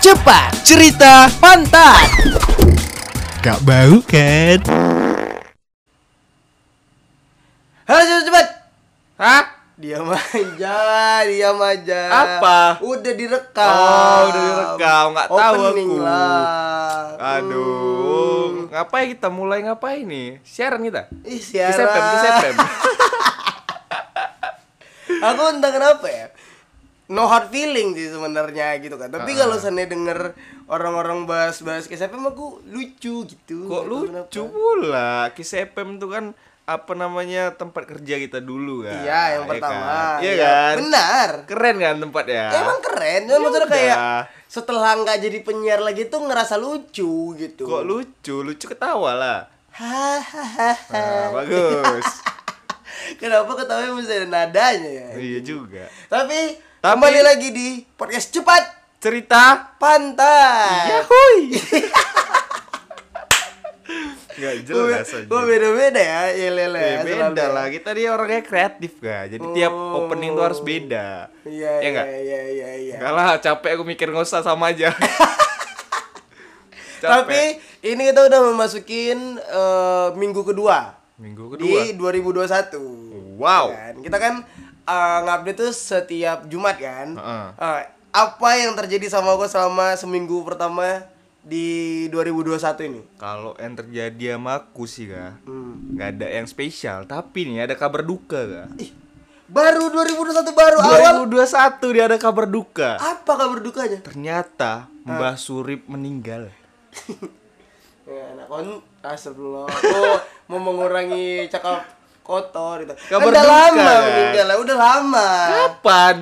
cepat, cerita pantat. Gak bau kan? Halo cepat cepat. Hah? Diam aja, diam aja. Apa? Udah direkam. Oh, udah direkam. Nggak tahu Opening aku. lah. Aduh, Hmm. ngapain kita mulai ngapain nih? Siaran kita? Ih, Kisepem, siaran. kisepem. Aku entah kenapa ya. No hard feeling sih sebenarnya gitu kan. Tapi kalau sana denger orang-orang bahas-bahas KSFM aku lucu gitu. Kok tahu lucu kenapa. pula? Kisepem tuh kan apa namanya tempat kerja kita dulu kan? Iya, yang Ya pertama. kan? Iya Iya, kan? Benar. Keren kan tempatnya? Emang keren, cuma maksudnya udah. kayak setelah nggak jadi penyiar lagi tuh ngerasa lucu gitu. Kok lucu? Lucu ketawa lah. Hahaha. Nah, bagus. Kenapa ketawa mesti ada nadanya ya? iya juga. Tapi, Tapi- kembali lagi di podcast cepat Cerita pantai. Yahui. Gak jelas aja. Gue beda-beda ya, ya lele. Eh, ya, beda selalu. lah, kita dia orangnya kreatif kan Jadi tiap Oh. opening tuh harus beda Iya, Ya iya, iya, iya, iya. Enggak lah, capek aku mikir nggak usah sama aja. Tapi ini kita udah memasukin eh, minggu kedua Minggu kedua di 2021. Wow. Kan? Kita kan eh, ngupdate tuh setiap Jumat kan. Heeh. Eh, apa yang terjadi sama gue selama seminggu pertama di 2021 ini? Kalau yang terjadi sama aku sih kak Hmm. nggak ada yang spesial Tapi nih ada kabar duka kak Ih, baru 2021 baru awal. 2021 dia ada kabar duka Apa kabar dukanya? Ternyata Mbah Surip meninggal Ya, anak kon astagfirullah. Aku mau mengurangi cakap kotor itu. Kabar udah duka, lama kan? meninggal udah lama. Kapan?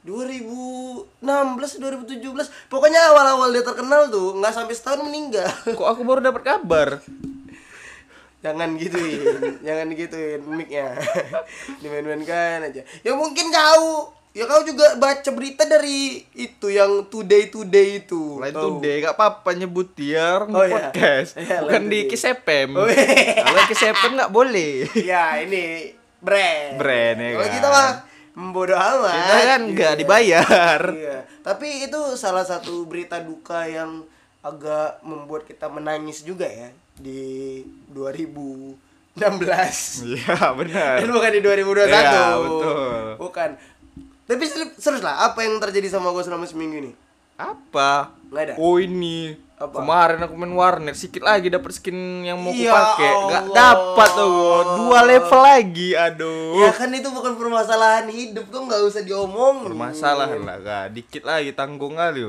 2016 2017 pokoknya awal-awal dia terkenal tuh nggak sampai setahun meninggal Kok aku baru dapat kabar? jangan gituin jangan gituin mic-nya dimain-mainkan aja ya mungkin kau ya kau juga baca berita dari itu yang today today itu Lain today gak apa-apa nyebut dia Oh, iya. podcast Iya, Bukan Lain di. Kisepem Oh, iya. Kalau Kisepem gak boleh ya ini brand Brand, ya kalau kan? kita mah bodoh amat Kita kan Iya. dibayar Iya. Tapi itu salah satu berita duka yang agak membuat kita menangis juga ya di 2016. Iya benar Dan bukan di 2021. Iya, betul. Bukan. Tapi ser- serius lah, apa yang terjadi sama gue selama seminggu ini? Apa? Nggak ada. Oh ini Apa? Kemarin aku main warnet Sikit lagi dapat skin yang mau Ya pakai Gak dapat tuh Dua level lagi Aduh Ya kan itu bukan permasalahan hidup, kok nggak usah diomong. Permasalahan lah kak Dikit lagi tanggung kali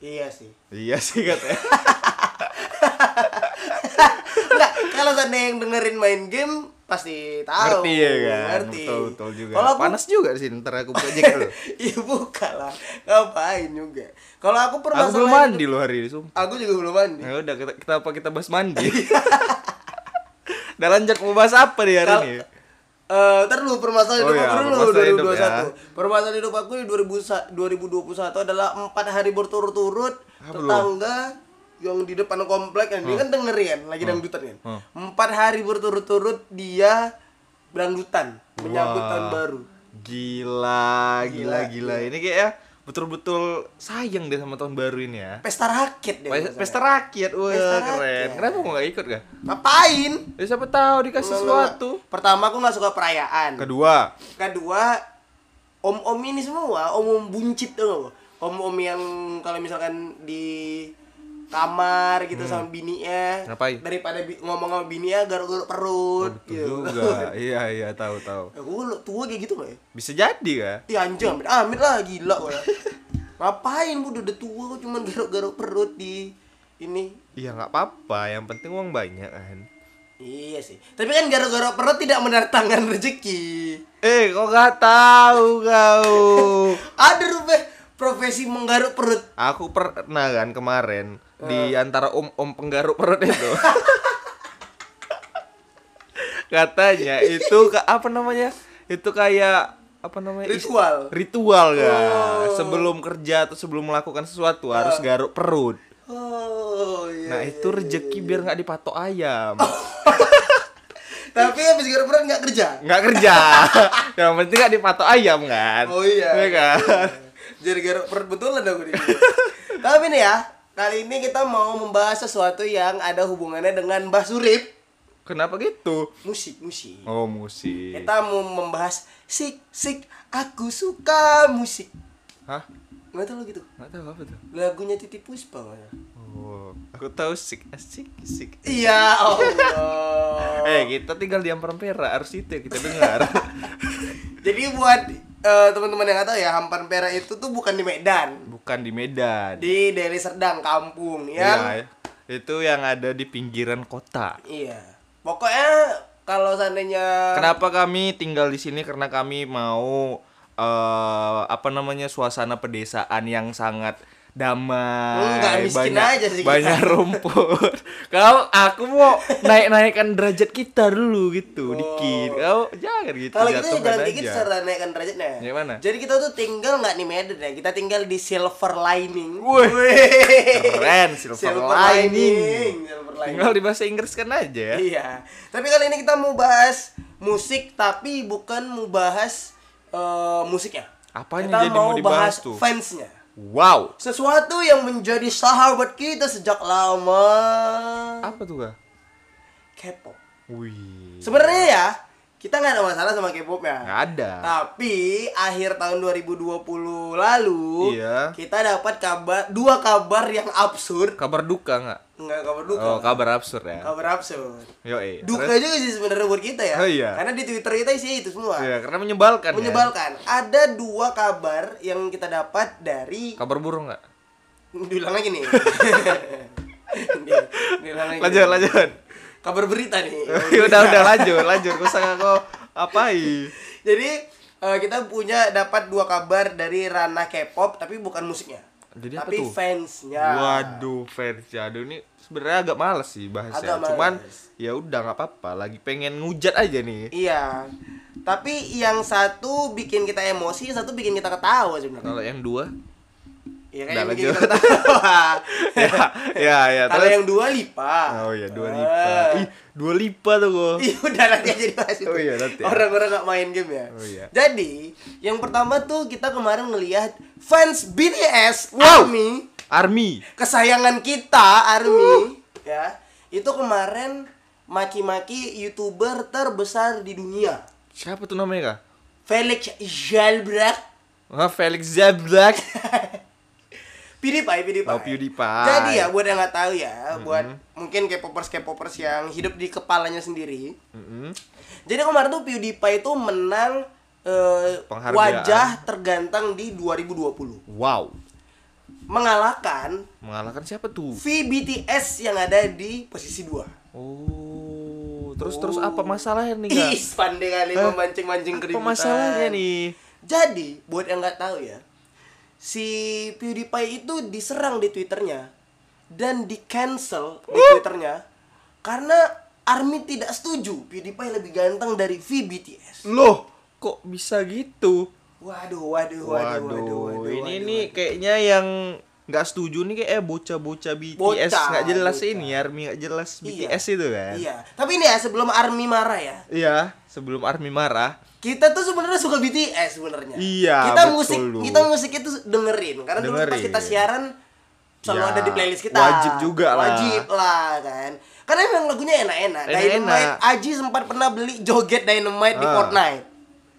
Iya sih. Iya sih katanya Enggak, kalau ada yang dengerin main game pasti tahu. Ngerti ya kan Ngerti. Betul betul juga Kalau aku Panas juga di sini Ntar aku buka jaket dulu Iya buka lah. Ngapain juga. Kalau aku Aku permasalahan belum mandi loh hari ini sumpah Aku juga belum mandi. Ya udah kita, kita apa kita bahas mandi. Udah lanjut mau bahas apa nih hari Kal- ini? Eh, ntar dulu permasalahan Oh hidup iya, aku dulu permasalahan hidup 2021. ya. Permasalahan hidup aku di 2000 2021 adalah empat hari berturut-turut tetangga yang di depan komplek yang dia kan dengerin lagi dangdutan kan. Hmm. Empat hari berturut-turut dia dangdutan menyambut tahun baru. Gila, Gila, gila, gila. Ini kayak ya betul-betul sayang deh sama tahun baru ini ya. Pesta rakyat deh. Pesta, pesta rakyat, wah Pesta keren. rakyat. Kenapa mau gak ikut gak? Ngapain? Ya siapa tahu dikasih Enggak, enggak, sesuatu. Pertama aku nggak suka perayaan. Kedua, Kedua, om-om ini semua, om-om buncit tuh nggak? Om-om yang kalau misalkan di kamar gitu sama bininya Hmm. Ngapain? daripada bi- ngomong sama bininya garuk-garuk perut betul gitu. juga. iya, iya, tahu, tahu. Aku lu tua kayak gitu nggak ya? Bisa jadi gak? Iya anjing, amit, amit lah gila gua. Ngapain bu udah tua kok cuman garuk-garuk perut di ini. Iya nggak apa-apa, yang penting uang banyak kan. Iya sih. Tapi kan garuk-garuk perut tidak mendatangkan rezeki. Eh, kok gak tahu kau? Ada rupa profesi menggaruk perut. Aku pernah kan kemarin di antara om-om penggaruk perut itu. Katanya itu apa namanya? Itu kayak apa namanya? Ritual. Ritual kan. Oh. Sebelum kerja atau sebelum melakukan sesuatu harus garuk perut. Oh iya. Nah, itu rezeki biar nggak dipatok ayam. Tapi habis garuk perut nggak kerja. Nggak kerja. Yang penting nggak dipatok ayam kan. Oh iya. Iya kan? Jadi garuk perut betulan aku nih. Tapi nih ya, kali ini kita mau membahas sesuatu yang ada hubungannya dengan Mbah Surip. Kenapa gitu? Musik, musik. Oh, musik. Kita mau membahas sik, sik, aku suka musik. Hah? Nggak tahu lo gitu. Nggak tahu apa tuh. Lagunya Titi Puspa. mana? Oh, aku tahu sik, asik, sik. Iya, Allah. Eh, kita tinggal di Ampera, harus itu yang kita dengar. Jadi buat eh, teman-teman yang nggak tahu ya, Hampan Pera itu tuh bukan di Medan, Bukan di Medan. di Deli Serdang, kampung Iya, yang itu yang ada di pinggiran kota. iya. Pokoknya kalau seandainya Kenapa kami tinggal di sini? Karena kami mau eh apa namanya suasana pedesaan yang sangat damai. Enggak, miskin banyak, aja sih kita. Banyak rumput. Kau aku mau naik-naikkan derajat kita dulu gitu, dikit. Kau jangan gitu. Oh. kalau kita jangan dikit secara naikkan derajatnya. Ya, mana? Jadi kita tuh tinggal nggak di Medan ya, kita tinggal di Silver Lining. Wih. Keren, silver, lining. Silver Lining. Tinggal di bahasa Inggris kan aja ya. Iya. Tapi kali ini kita mau bahas musik tapi bukan mau bahas eh, musiknya. Apanya kita jadi mau mau dibahas bahas tuh? fansnya. Wow. Sesuatu yang menjadi sahabat kita sejak lama. Apa tuh, Kak? K-pop. Wih. Sebenarnya ya, kita nggak ada masalah sama K-pop ya. Nggak ada. Tapi akhir tahun 2020 lalu Iya. kita dapat kabar dua kabar yang absurd. Kabar duka nggak? Enggak kabar duka. Oh, kabar absurd ya. Kabar absurd. Yo, eh. Duka Terus? juga sih sebenarnya buat kita ya. Oh, iya. Karena di Twitter kita isi itu semua. Iya, karena menyebalkan. ya. Menyebalkan. Ada dua kabar yang kita dapat dari Kabar burung nggak? diulang lagi nih. Diulang lagi. Lanjut, lanjut. Kabar berita nih. Ya udah, udah lanjut, lanjut. Gak usah kau apai. Jadi eh, kita punya dapat dua kabar dari ranah K-pop tapi bukan musiknya. Jadi apa tapi tuh? fansnya. Waduh, fans ya. Aduh ini sebenarnya agak males sih bahasnya. Agak males. Cuman ya udah nggak apa-apa. Lagi pengen ngujat aja nih. Iya. Tapi yang satu bikin kita emosi, yang satu bikin kita ketawa sebenarnya. Kalau yang dua, Iya Udah, kan yang bikin lanjut. ya, ya, ya. Kalau yang dua lipa. Oh iya, dua lipa. Ih, dua lipa tuh gua. Iya udah nanti aja dibahas itu. Oh iya, nanti. Orang-orang gak main game ya. Oh iya. Jadi, yang pertama tuh kita kemarin ngelihat fans BTS Wow. Army, Army. kesayangan kita Army, ya. Itu kemarin maki-maki YouTuber terbesar di dunia. Siapa tuh namanya, Kak? Felix Jalbrak Wah, Felix Zablak. PewDiePie, PewDiePie. Oh, PewDiePie. Jadi ya buat yang nggak tahu ya, buat mungkin K-popers K-popers yang hidup di kepalanya sendiri. Mm-mm. Jadi kemarin tuh PewDiePie itu menang eh, wajah tergantang di 2020. Wow. Mengalahkan Mengalahkan siapa tuh? VBTS yang ada di posisi 2. Oh, terus terus apa masalahnya nih, Kak? Ih, pandai kali memancing-mancing Apa keributan. masalahnya nih? Jadi, buat yang nggak tahu ya, si PewDiePie itu diserang di Twitternya dan di cancel di Twitternya karena Army tidak setuju PewDiePie lebih ganteng dari VBTS. Loh, kok bisa gitu? Waduh, waduh, waduh, waduh, waduh. ini waduh, nih waduh. kayaknya yang nggak setuju nih kayak eh, bocah-bocah BTS nggak jelas bocah. ini Army nggak jelas Iya. BTS itu kan? Iya. Tapi ini ya sebelum Army marah ya. Iya, sebelum Army marah. Kita tuh sebenarnya suka BTS sebenarnya. Iya, Kita betul musik lu. kita musik itu dengerin karena dulu pas Dengerin. kita siaran selalu Ya, ada di playlist kita. wajib juga lah. Wajib lah kan. Karena emang lagunya enak-enak. Enak-enak. Dynamite Aji sempat pernah beli joget Dynamite di Ah. Fortnite.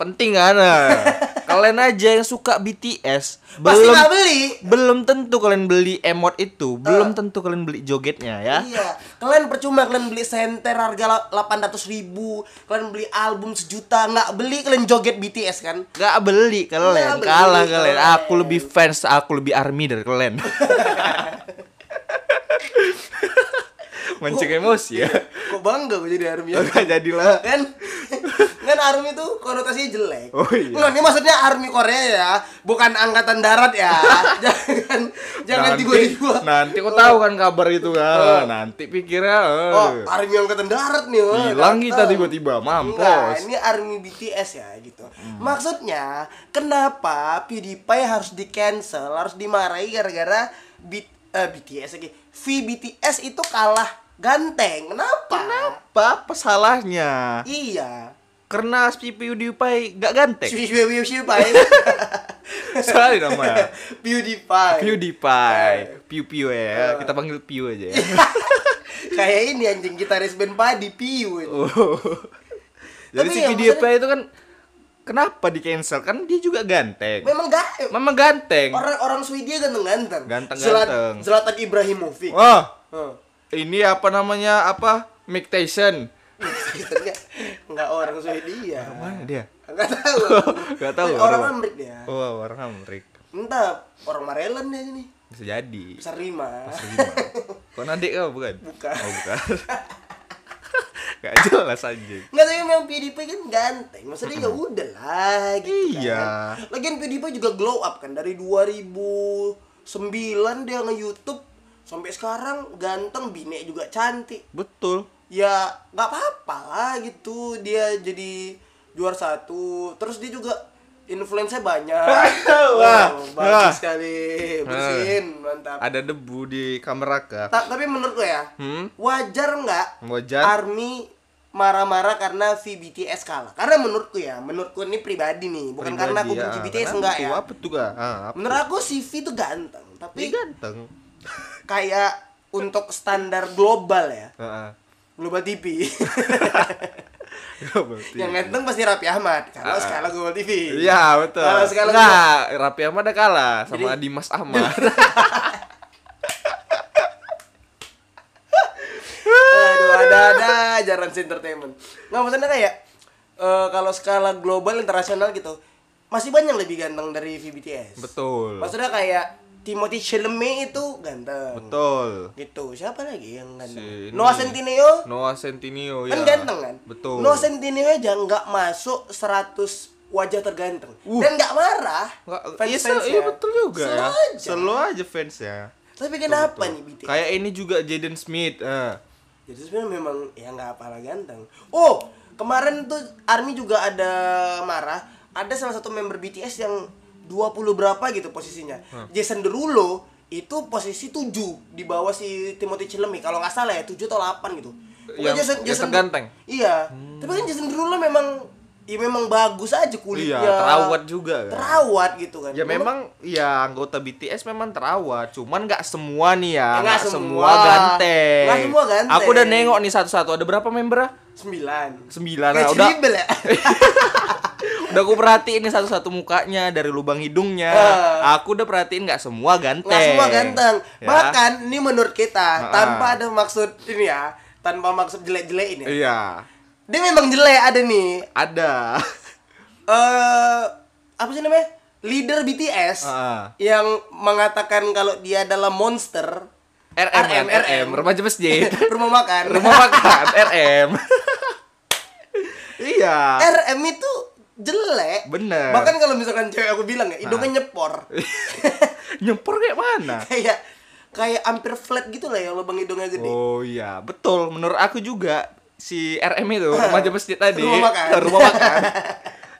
Penting kan? nah. kalian aja yang suka BTS Pasti belum nggak beli. belum tentu kalian beli emot itu, belum tentu kalian beli jogetnya ya. Iya, kalian percuma kalian beli senter harga 800 ribu, kalian beli album sejuta, nggak beli kalian joget BTS kan? Gak beli kalian, Nggak beli kalah kalian. kalian. Aku lebih fans, aku lebih army dari kalian. Mancing emosi ya. Kok bangga gue jadi Army? Gak jadilah. kan kan army itu konotasinya jelek Oh, iya. Nggak, ini maksudnya army Korea ya bukan angkatan darat ya jangan jangan Nanti- tiba-tiba Nanti kau tahu kan kabar itu kan. Nanti pikirnya eh, oh army angkatan darat nih oh, hilang kita tiba-tiba Enggak, mampus. ini army BTS ya gitu. Maksudnya, kenapa PewDiePie harus di cancel, harus dimarahi gara-gara B- eh, BTS lagi. VBTS itu kalah ganteng. Kenapa? Apa apa salahnya? Iya. Karena si PewDiePie gak ganteng. PewDiePie Sekali nama. PewDiePie. PewDiePie. Piu Piu ya. Kita panggil Piu aja ya. Kayak ini anjing gitaris band Padi itu. Oh. Jadi Tapi si ya, PewDiePie itu kan kenapa di cancel? Kan dia juga ganteng. Memang gak Memang ganteng. orang orang Swedia ganteng-ganteng. Ganteng-ganteng. Zlat- Zlatan Ibrahimovic. Wah, Heeh. Ini apa namanya? Apa? Mick Tyson. Enggak orang Swedia. Mana dia? Enggak tahu. Nggak tahu, Orang orang- Amerik dia. Oh, orang Amerika. Entah orang Maryland dia ini. Bisa jadi. Besar lima. Kau adik kau bukan? Bukan. Oh, bukan. Gak jelas anjing. Enggak tapi memang PewDiePie kan ganteng. Maksudnya ya udah lah gitu Iya. kan. Lagian PewDiePie juga glow up kan dari 2009 dia nge-YouTube sampai sekarang ganteng, bine juga cantik. Betul. Ya nggak apa-apa lah gitu. Dia jadi juara satu. Terus dia juga influence banyak. Wah, Oh, bagus sekali. Bersihin, mantap. Ada debu di kamera kah? Ta- tapi menurut gue ya, Hmm? wajar nggak Wajar. Army marah-marah karena VBTS kalah? Karena menurutku ya, menurutku ini pribadi nih, bukan karena aku Pribadi, benci ah. BTS enggak ya. Apa tuh gak? Ah, apa? Menurut aku CV itu ganteng, tapi ganteng. Kayak untuk standar global ya, Heeh. global TV. Yang ganteng pasti Raffi Ahmad, kalau skala global TV. Iya betul. Kalau sekarang Enggak, Raffi Ahmad ada kalah sama Jadi- Dimas Ahmad. Aduh, ada-ada aja Rans Entertainment. Nggak maksudnya kayak eh, kalau skala global internasional gitu, masih banyak lebih ganteng dari VBTS. betul. Maksudnya kayak Timothy Chalamet itu ganteng. Betul. Gitu. Siapa lagi yang ganteng? Si. Noah Centineo Noah Centineo ya. kan ganteng kan? Betul. Noah Centineo aja nggak masuk 100 wajah terganteng Uh. dan nggak marah. Nggak, iya, Fans-fansnya. iya betul juga Slow ya. aja. Selalu aja fans ya. Tapi kenapa nih BTS? Kayak ini juga Jaden Smith. eh. Jadi sebenarnya memang ya nggak apalah ganteng. Oh, kemarin tuh Army juga ada marah. Ada salah satu member BTS yang 20 berapa gitu posisinya. Jason Derulo itu posisi 7 di bawah si Timothy Chalamet kalau nggak salah ya 7 atau 8 gitu. Pokoknya Yang- yang terganteng? Iya. Tapi kan Jason Derulo memang ya memang bagus aja kulitnya. Iya, terawat juga kan. Terawat gitu kan. Ya memang ya anggota BTS memang terawat, cuman nggak semua nih ya, Ya, nggak nggak semua. semua ganteng. Nggak semua ganteng. Aku udah nengok nih satu-satu, ada berapa member? ah? 9. Sembilan. Kayak Nah, udah ya. udah aku perhatiin nih satu-satu mukanya dari lubang hidungnya. Ah. Aku udah perhatiin nggak semua ganteng. Semua ganteng. Ya. Bahkan ini menurut kita Ah. tanpa ada maksud ini ya, tanpa maksud jelek-jelek ini. Iya, Dia memang jelek ada nih. ada. Eh apa sih namanya? Leader BTS Ah. yang mengatakan kalau dia adalah monster. RM, RM, remaja masjid. Rumah makan. Rumah makan, RM. iya. RM itu jelek. Bener. Bahkan kalau misalkan cewek aku bilang ya, hidungnya nyepor. Nyempor kayak mana? kayak kayak hampir flat gitu lah ya lubang hidungnya gede. Oh iya, betul. Menurut aku juga si RM itu remaja masjid tadi, Rumah makan. rumah makan.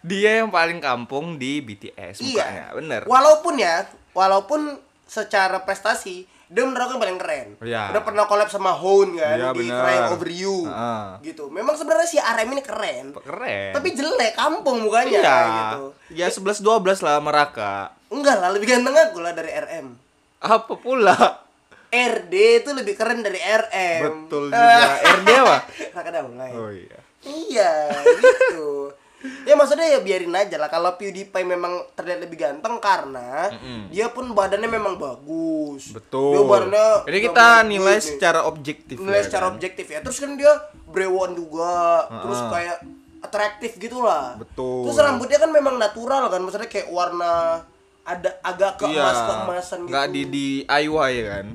Dia yang paling kampung di BTS mukanya, Iya. bener. Walaupun ya, walaupun secara prestasi dia menurut aku yang paling keren. Iya. Udah pernah collab sama Hoon kan Iya, di bener. Crying Over You. Heeh. Gitu. Memang sebenarnya si RM ini keren. Keren. Tapi jelek kampung mukanya iya. gitu. Ya 11 12 lah Meraka. Enggak lah, lebih ganteng aku lah dari RM. Apa pula? RD itu lebih keren dari RM. Betul juga. RD apa? Raka Daulay. Oh iya. Iya, gitu. Ya maksudnya ya biarin aja lah kalau PewDiePie memang terlihat lebih ganteng karena dia pun badannya memang bagus. Betul. Dia badannya Jadi kita bagus nilai nih. secara objektif. nilai ya secara kan? objektif ya. Terus kan dia brewon juga, terus Heeh. kayak atraktif gitu lah. Betul. Terus rambutnya kan memang natural kan, maksudnya kayak warna ada agak Iya. keemas keemasan gitu. Nggak di DIY kan?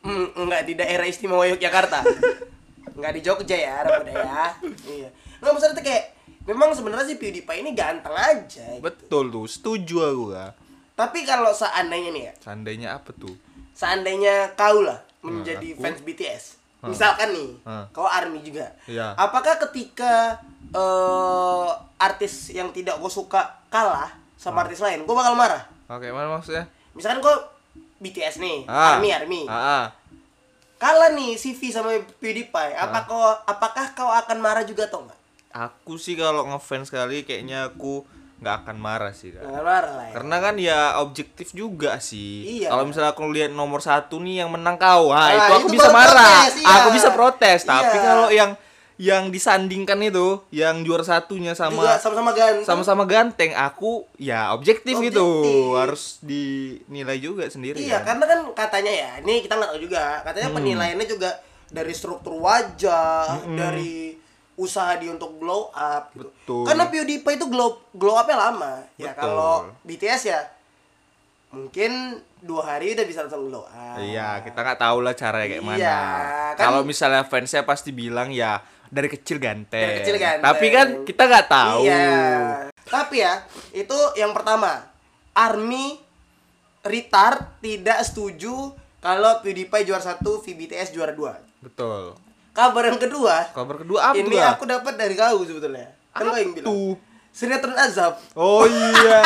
Hmm, enggak di daerah istimewa Yogyakarta. enggak di Jogja ya, rambutnya ya. Iya. Nggak maksudnya tuh kayak memang sebenarnya sih PewDiePie ini ganteng aja. gitu. Betul tuh, setuju aku lah. Tapi kalau seandainya nih ya, Seandainya apa tuh? seandainya kau lah menjadi aku? fans BTS. Misalkan nih, Hmm. kau ARMY juga. Iya. Apakah ketika eh artis yang tidak kau suka kalah sama artis lain, kau bakal marah? Oke, mana maksudnya? Misalkan kau BTS nih, Ah. ARMY ARMY. Ah, ah. Kalah nih CV sama PewDiePie, apa kau apakah kau akan marah juga atau enggak? Aku sih kalau ngefans sekali kayaknya aku nggak akan marah sih kan marah lah ya. karena kan ya objektif juga sih Iya. kalau misalnya aku lihat nomor satu nih yang menang kau ah Ah, itu aku itu bisa marah protes, iya. aku bisa protes tapi Iya. kalau yang yang disandingkan itu yang juara satunya juga sama sama-sama ganteng. sama-sama ganteng aku ya objektif, gitu Objektif. harus dinilai juga sendiri Iya, kan? karena kan katanya ya, ini kita nggak tahu juga. Katanya Hmm. penilaiannya juga dari struktur wajah, dari usaha dia untuk glow up gitu. Betul. Karena PewDiePie itu glow glow upnya lama. Ya kalau BTS ya mungkin dua hari udah bisa langsung glow up. Iya, kita nggak tahu lah caranya kayak mana. Iya, kan- Kalau misalnya fansnya pasti bilang ya dari kecil ganteng. Dari kecil ganteng. Tapi kan kita nggak tahu. Iya. Tapi ya, itu yang pertama. Army retard tidak setuju kalau PewDiePie juara satu, VBTS juara dua. Betul. Kabar yang kedua, Kabar kedua apa ini aku dapat dari kau sebetulnya. Kan kau yang bilang. Sinetron Azab. Oh iya.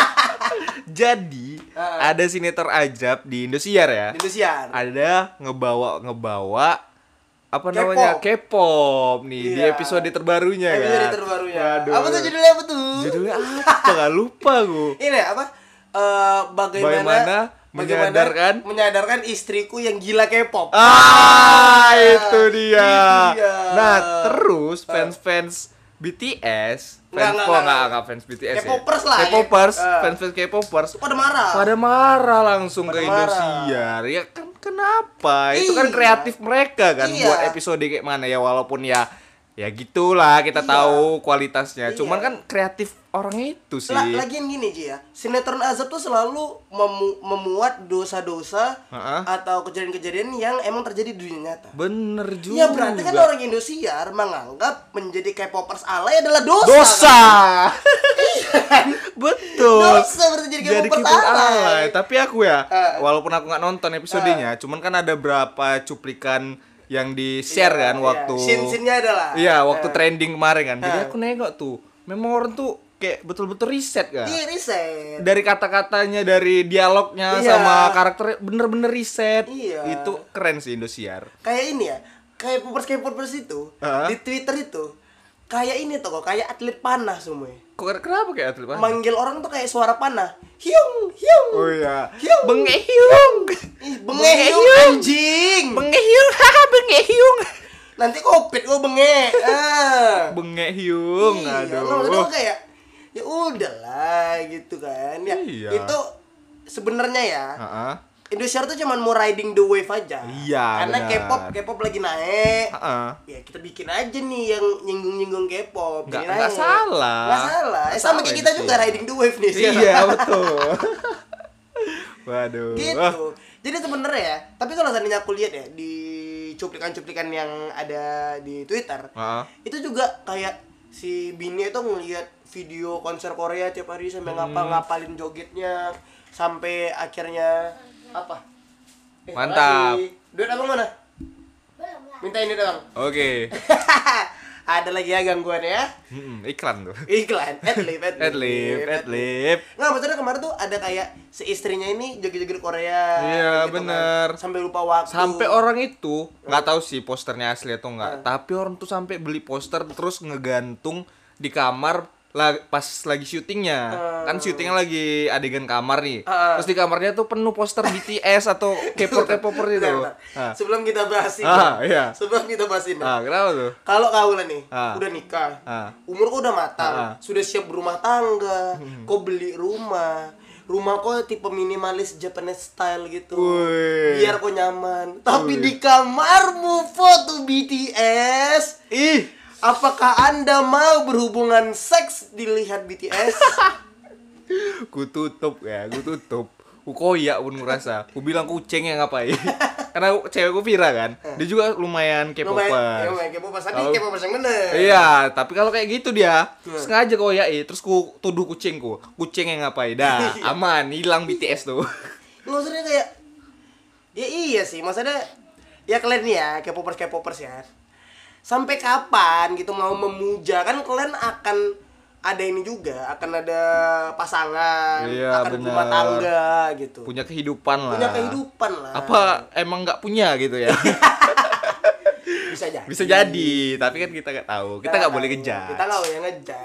Jadi Ah. ada sinetron ajab di Indosiar ya. Di Indosiar. Ada ngebawa ngebawa apa K-pop. namanya K-pop nih di Iya. episode terbarunya Episode kan. terbarunya. Waduh. Apa tuh judulnya apa tuh? Judulnya apa? Gak lupa gue. Ini apa? Eh, bagaimana, Bagaimana menyadarkan- menyadarkan istriku yang gila K-pop. Ah, itu dia. Itu dia. Nah, terus fans-fans BTS, fans nggak, nggak, nggak nggak. fans BTS ya. K-popers lah, ya. K-popers, Ah. fans-fans K-popers Pada marah. pada marah langsung Pada ke marah. Indosiar. Ya kan kenapa? Itu kan Iya. kreatif mereka kan Iya. buat episode kayak mana ya walaupun ya ya gitulah kita Iya. tahu kualitasnya. Iya. Cuman kan kreatif orang itu sih. La- lagian gini Ji ya, sinetron azab tuh selalu memu- memuat dosa-dosa Heeh. atau kejadian-kejadian yang emang terjadi di dunia nyata. Bener juga. Ya berarti kan orang Indosiar menganggap menjadi K-popers alay adalah dosa. dosa. kan? Betul. Dosa berarti jadi K-popers K-pop alay. alay. Tapi aku ya, Ah. walaupun aku nggak nonton episodenya, cuman kan ada berapa cuplikan yang di share Iya, kan iya. waktu Scene-scene-nya adalah. Iya, waktu Ah. trending kemarin kan. Jadi aku nengok tuh, memang orang tuh kayak betul-betul riset kan. Iya riset. Dari kata-katanya, dari dialognya Iya. sama karakternya bener-bener riset. Iya. Itu keren sih Indosiar. Kayak ini ya, kayak popers K-popers itu Ah. di Twitter itu kayak ini tuh kok, kayak atlet panah semua. Kok kenapa kayak atlet panah? Manggil orang tuh kayak suara panah. Hyung, hyung. Oh iya. Hyung. Bengehyung. Ih, Bengehyung. bengehyung anjing. Bengehyung. Haha, bengehyung. Nanti kopit gua benge. Ah. Bengehyung. Iya, Aduh. maksudnya gua kayak ya udahlah gitu kan. Ya Iya. itu sebenarnya ya. Heeh. Indosiar tuh cuman mau riding the wave aja. Iya, Karena. K-pop K-pop lagi naik. Heeh. Ya kita bikin aja nih yang nyinggung-nyinggung K-pop. Nggak- aja. salah. Nggak salah. Eh, Nggak sama kayak kita itu juga sih. riding the wave nih sekarang. Iya, betul. Waduh. gitu. Jadi sebenarnya ya, tapi kalau seandainya aku lihat ya di cuplikan-cuplikan yang ada di Twitter, Heeh. itu juga kayak si Bini itu ngeliat video konser Korea tiap hari sampai Hmm. ngapa ngapalin jogetnya sampai akhirnya apa? Eh, Mantap. makasih. Duit abang mana? Minta ini doang. Oke. Ada lagi ya gangguan ya? Mm-mm, iklan tuh. Iklan, adlib, adlib, Adlib, adlib. Nggak, maksudnya kemarin tuh ada kayak si istrinya ini joget-joget Korea. Iya, gitu kan. bener. Sampai lupa waktu. Sampai orang itu nggak tahu sih posternya asli atau enggak, tapi orang tuh sampai beli poster terus ngegantung di kamar la- pas lagi syutingnya. Kan syutingnya lagi adegan kamar nih. Ah. Terus di kamarnya tuh penuh poster BTS atau K-pop K-popper itu. Bentar, bentar. Ah. Sebelum kita bahas ini. Ah, iya. Sebelum kita bahas ini. Ah, kenapa tuh? Kalau kau lah nih, Ah. udah nikah, Ah. umur kau udah matang, Ah. sudah siap berumah tangga, kau beli rumah, rumah kau tipe minimalis Japanese style gitu, Wih. biar kau nyaman. Tapi di kamarmu foto BTS, Ih, apakah anda mau berhubungan seks dilihat BTS? ku tutup ya, ku tutup. Ku koyak pun ngerasa. Ku bilang kucing yang ngapain. Karena cewekku Vira kan. Dia juga lumayan Eh. Lumayan, K-popers. ya, lumayan K-popers, tapi K-popers yang bener. Iya, tapi kalau kayak gitu dia Hmm. sengaja koyai terus ku tuduh kucingku. Kucing yang ngapain? Dah, Iya. aman, hilang BTS tuh. maksudnya kayak ya iya sih maksudnya ya kalian nih ya K-popers K-popers ya sampai kapan gitu mau memuja kan kalian akan ada ini juga akan ada pasangan Iya, akan benar. berumah tangga gitu Punya kehidupan lah. punya kehidupan lah Apa emang nggak punya gitu ya? bisa jadi Bisa jadi, tapi kan kita nggak tahu. Kita nggak boleh ngejar. kita nggak boleh ngejar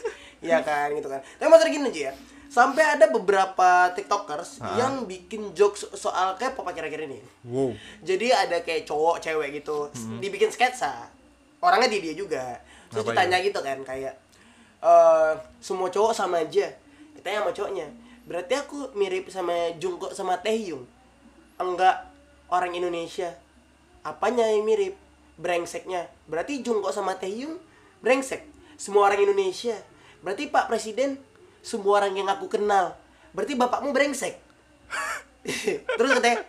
Iya kan gitu kan. Tapi maksudnya gini aja ya. Sampai ada beberapa TikTokers yang bikin jokes soal kayak apa kira-kira ini. Wow. Jadi ada kayak cowok cewek gitu, dibikin sketsa. Orangnya di dia juga. Terus Apa ditanya gitu kan kayak eh semua cowok sama aja. Ditanya sama cowoknya. Berarti aku mirip sama Jungkook sama Taehyung. Enggak orang Indonesia. Apanya yang mirip? Brengseknya. Berarti Jungkook sama Taehyung brengsek. Semua orang Indonesia. Berarti Pak Presiden semua orang yang aku kenal. Berarti bapakmu brengsek. Terus katanya,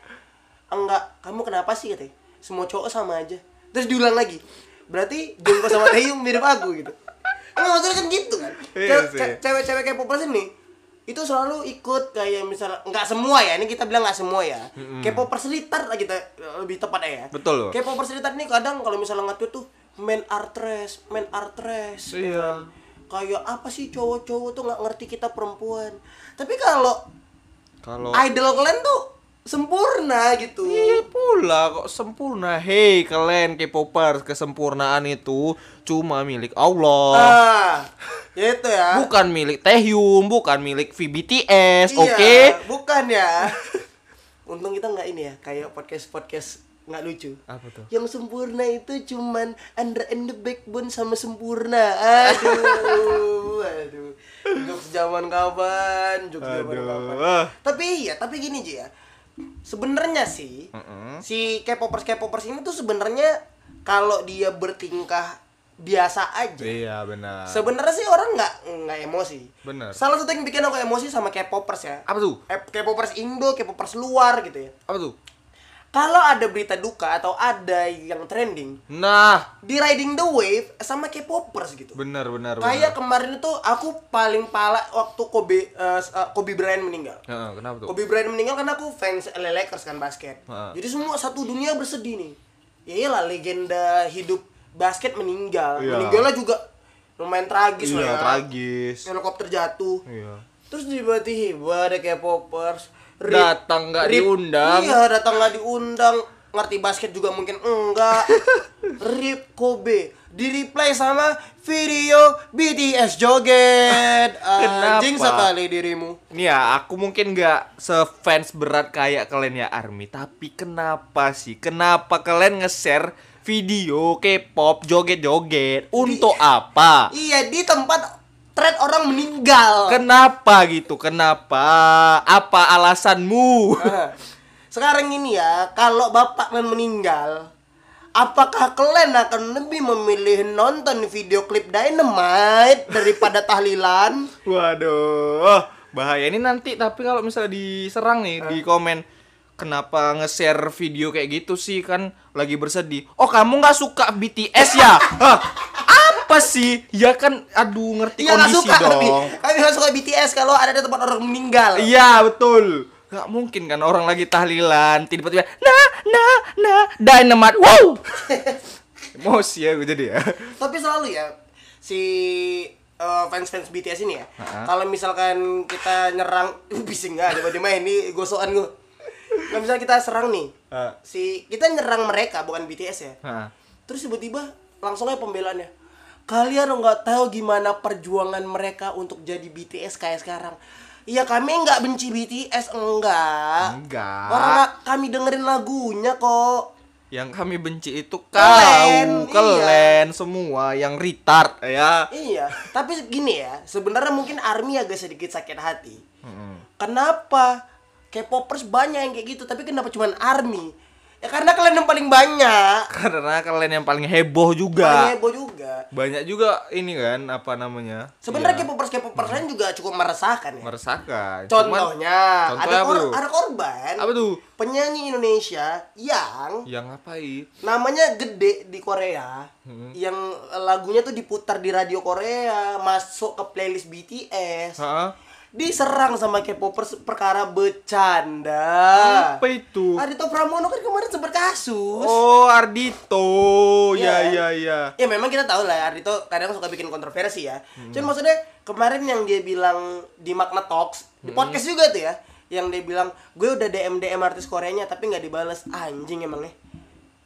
enggak, kamu kenapa sih katanya? Semua cowok sama aja. Terus diulang lagi. Berarti Jungkook sama Taehyung mirip aku gitu. Enggak maksudnya kan gitu kan. Iya Cewek-cewek kayak popers ini itu selalu ikut kayak misalnya nggak semua ya ini kita bilang nggak semua ya K-popers retard lah kita lebih tepat ya Betul loh. K-popers retard nih kadang kalau misalnya nge tuh main art race main art race Iya. Kayak apa sih cowok-cowok tuh nggak ngerti kita perempuan tapi kalau Kalau idol kalian tuh sempurna gitu Iya pula kok sempurna. Hei kalian K-popers, kesempurnaan itu cuma milik Allah. ah ya itu ya Bukan milik Taehyung, bukan milik VBTS, Iya, oke? bukan ya untung kita nggak ini ya kayak podcast podcast nggak lucu. Apa tuh? yang sempurna itu cuman under and the backbone sama sempurna. Aduh aduh. Jokes zaman kapan? Jokes zaman kapan? tapi iya tapi gini Ji ya. Sebenarnya sih si K-popers K-popers ini tuh sebenarnya kalau dia bertingkah biasa aja. Iya benar. sebenarnya sih orang nggak nggak emosi. Bener. salah satu yang bikin aku emosi sama K-popers ya. Apa tuh? Eh, K-popers Indo K-popers luar gitu ya. Apa tuh? Kalau ada berita duka atau ada yang trending Nah, di riding the wave sama K-popers gitu. benar benar Kayak kemarin itu aku paling pala waktu Kobe eh, Kobe Bryant meninggal. Heeh, kenapa tuh? Kobe Bryant meninggal karena aku fans LA Lakers kan basket. Heeh. Jadi semua satu dunia bersedih nih. Ya iyalah legenda hidup basket meninggal. Iya. Meninggalnya juga lumayan tragis Iya, lah ya. tragis. Helikopter jatuh. Iya. Terus tiba-tiba ada K-popers Datang nggak diundang. Iya, datang nggak diundang. Ngerti basket juga mungkin enggak. Rip Kobe di reply sama video BTS joget. Anjing sekali dirimu. Nih ya, aku mungkin nggak sefans berat kayak kalian ya Army, tapi kenapa sih? Kenapa kalian nge-share video K-pop joget-joget? Untuk apa? Iya, di tempat thread orang meninggal. Kenapa gitu? Kenapa? Apa alasanmu? Nah, Sekarang ini ya, kalau bapak kalian meninggal, apakah kalian akan lebih memilih nonton video klip Dynamite daripada tahlilan? Waduh, bahaya ini nanti tapi kalau misalnya diserang nih di komen kenapa nge-share video kayak gitu sih kan lagi bersedih. Oh, kamu nggak suka BTS ya? Hah, apa sih? Ya kan aduh ngerti nggak kondisi suka dong. kami nggak suka BTS kalau ada di tempat orang meninggal. Iya, betul. Gak mungkin kan orang lagi tahlilan tiba-tiba nah nah nah dynamite wow emosi ya gue jadi ya Tapi selalu ya si eh, fans-fans BTS ini ya. Ha-ha. Kalau misalkan kita nyerang bising nggak tiba-tiba ini gosokan gue. Kalau misalnya kita serang nih, Ha. si kita nyerang mereka bukan BTS ya. Hah. Terus tiba-tiba langsung aja pembelaannya. Kalian nggak tahu gimana perjuangan mereka untuk jadi BTS kayak sekarang. Iya kami nggak benci BTS enggak. Enggak. Orang kami dengerin lagunya kok. Yang kami benci itu kau, kalian semua yang retard ya. Iya, tapi gini ya, sebenarnya mungkin Army agak sedikit sakit hati. Kenapa? K-popers banyak yang kayak gitu, tapi kenapa cuman Army? Ya karena kalian yang paling banyak. Karena kalian yang paling heboh Paling juga. heboh juga. Banyak juga ini kan apa namanya? Sebenarnya Iya, K-popers K-popers lain juga cukup meresahkan ya. meresahkan. Cuman- Contohnya, contohnya ada kor- ada korban apa tuh? penyanyi Indonesia yang Yang ngapain? namanya gede di Korea Hmm. yang lagunya tuh diputar di radio Korea masuk ke playlist BTS Hah? Diserang sama K-popers perkara bercanda Apa itu? Ardito Pramono kan kemarin sempat kasus Oh, Ardito. Ya, Iya. ya, ya. ya memang kita tahu lah ya Ardito kadang suka bikin kontroversi ya Hmm. cuman maksudnya kemarin yang dia bilang di Magna Talks di Hmm. podcast juga tuh ya yang dia bilang gue udah DM DM artis Koreanya tapi nggak dibales anjing emangnya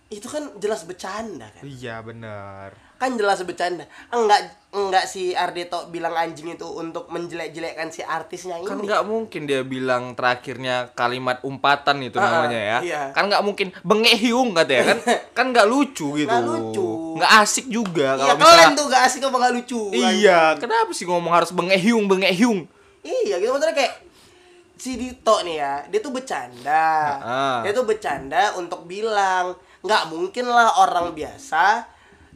itu kan jelas bercanda kan Iya, benar. Kan jelas bercanda. Enggak enggak si Ardito bilang anjing itu untuk menjelek-jelekkan si artisnya ini. kan nggak mungkin dia bilang terakhirnya kalimat umpatan itu Ah, namanya ya. iya. kan nggak mungkin. Bengek hiung katanya kan? Kan nggak lucu gitu. Nggak lucu. nggak asik juga iya kalau kalian misalnya tuh gak asik apa gak lucu? Iya. Kenapa sih ngomong harus bengek hiung bengek hiung? Iya gitu. Maksudnya kayak si Dito nih ya, dia tuh bercanda. Ah. Dia tuh bercanda untuk bilang nggak mungkin lah orang biasa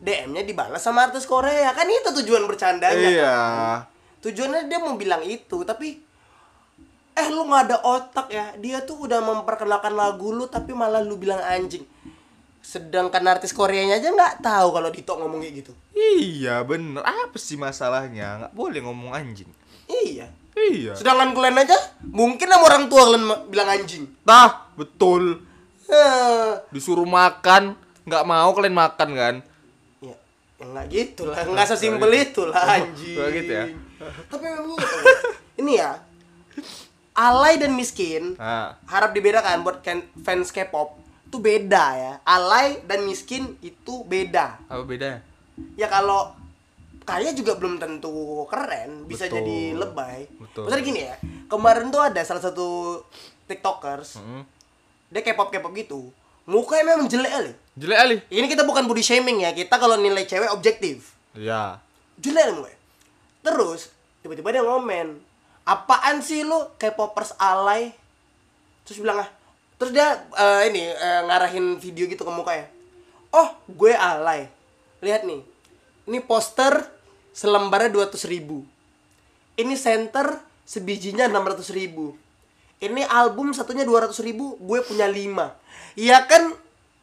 DM-nya dibalas sama artis Korea. Kan itu tujuan bercandanya. iya Tujuannya dia mau bilang itu, tapi eh lu nggak ada otak ya. Dia tuh udah memperkenalkan lagu lu tapi malah lu bilang anjing. Sedangkan artis Koreanya aja nggak tahu kalau Dito ngomong kayak gitu. iya bener apa sih masalahnya nggak boleh ngomong anjing Iya. iya Sedangkan kalian aja mungkin sama orang tua kalian bilang anjing. nah betul disuruh makan nggak mau kalian makan kan Ya, ya nggak gitu lah, nggak sesimpel itu lah anjing. nggak gitu ya? Tapi memang gitu. Ini ya, alay dan miskin nah harap dibedakan buat kan- fans K-pop itu beda ya. Alay dan miskin itu beda. apa bedanya Ya kalau kaya juga belum tentu keren, bisa Betul. jadi lebay. Betul. Maksudnya gini ya, kemarin tuh ada salah satu tiktokers, Hmm. dia K-pop K-pop gitu, mukanya memang jelek kali. jelek ali Ini kita bukan body shaming ya, kita kalau nilai cewek objektif. iya Jelek nih gue. Terus tiba-tiba dia ngomen, apaan sih lu K-popers alay? Terus bilang ah, terus dia eh, ini eh, ngarahin video gitu ke mukanya. Oh, gue alay. Lihat nih, ini poster selembarnya 200 ribu. Ini center sebijinya 600 ribu. Ini album satunya 200 ribu, gue punya 5. Ya kan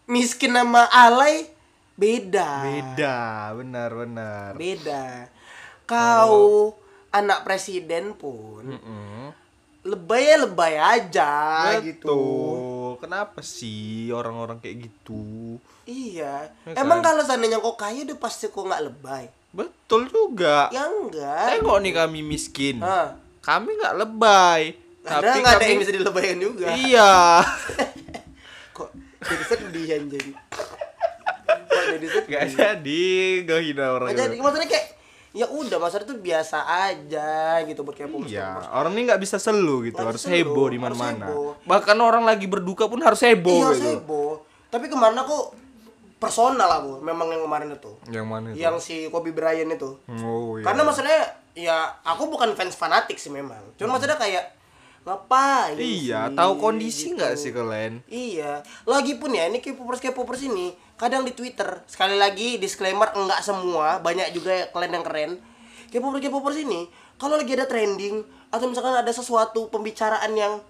miskin sama alay beda. beda benar benar Beda. Kau anak presiden pun Mm-mm. lebay ya lebay aja gitu. Betul. Kenapa sih orang-orang kayak gitu? Iya. Ya Emang kan? kalau seandainya kau kaya udah pasti kau nggak lebay. Betul juga. Ya enggak. Tengok nih kami miskin. Hah. Kami nggak lebay. Tapi nggak ada yang bisa dilebaykan juga. Iya. Kok jadi sedih anjing. Kok jadi sedih. Gak jadi gak hina orang. Nggak jadi. Maksudnya kayak ya udah masalah itu biasa aja gitu buat kayak Iya, orang ini nggak bisa selu gitu, harus bisa selu, heboh di harus mana-mana. heboh. Bahkan orang lagi berduka pun harus heboh Iya gitu. heboh. Tapi kemarin aku personal aku memang yang kemarin itu. Yang mana itu? Yang si Kobe Bryant itu. Oh iya. Karena maksudnya ya aku bukan fans fanatik sih memang. Cuma maksudnya kayak ngapain Iya, sih, tahu kondisi gitu. nggak sih kalian? Iya. Lagi pun ya ini K-popers K-popers ini kadang di Twitter sekali lagi disclaimer enggak semua, banyak juga ya kalian yang keren. K-popers K-popers ini kalau lagi ada trending atau misalkan ada sesuatu pembicaraan yang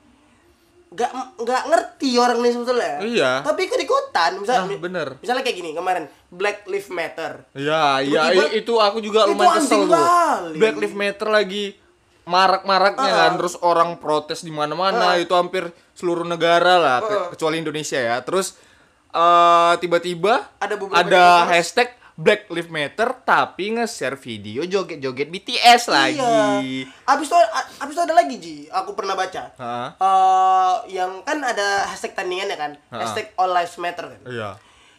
nggak nggak ngerti orang ini sebetulnya. Iya. Tapi ikut ikutan, misal, Nah, bener. Misalnya kayak gini kemarin Black Lives Matter. Iya, iya Tiba-tiba- i- itu aku juga lumayan kesel tuh. Black Lives Matter lagi marak-maraknya Ah. kan, terus orang protes di mana-mana, itu hampir seluruh negara lah, ke- Ah. kecuali Indonesia ya. Terus eh, tiba-tiba Ada beberapa ada YouTubers. hashtag Black Lives Matter tapi nge-share video joget-joget BTS lagi. Iya. Abis itu abis itu ada lagi Ji, aku pernah baca. Hah? Eh, yang kan ada hashtag tandingan ya kan, Ha. hashtag All Lives Matter kan. Iya.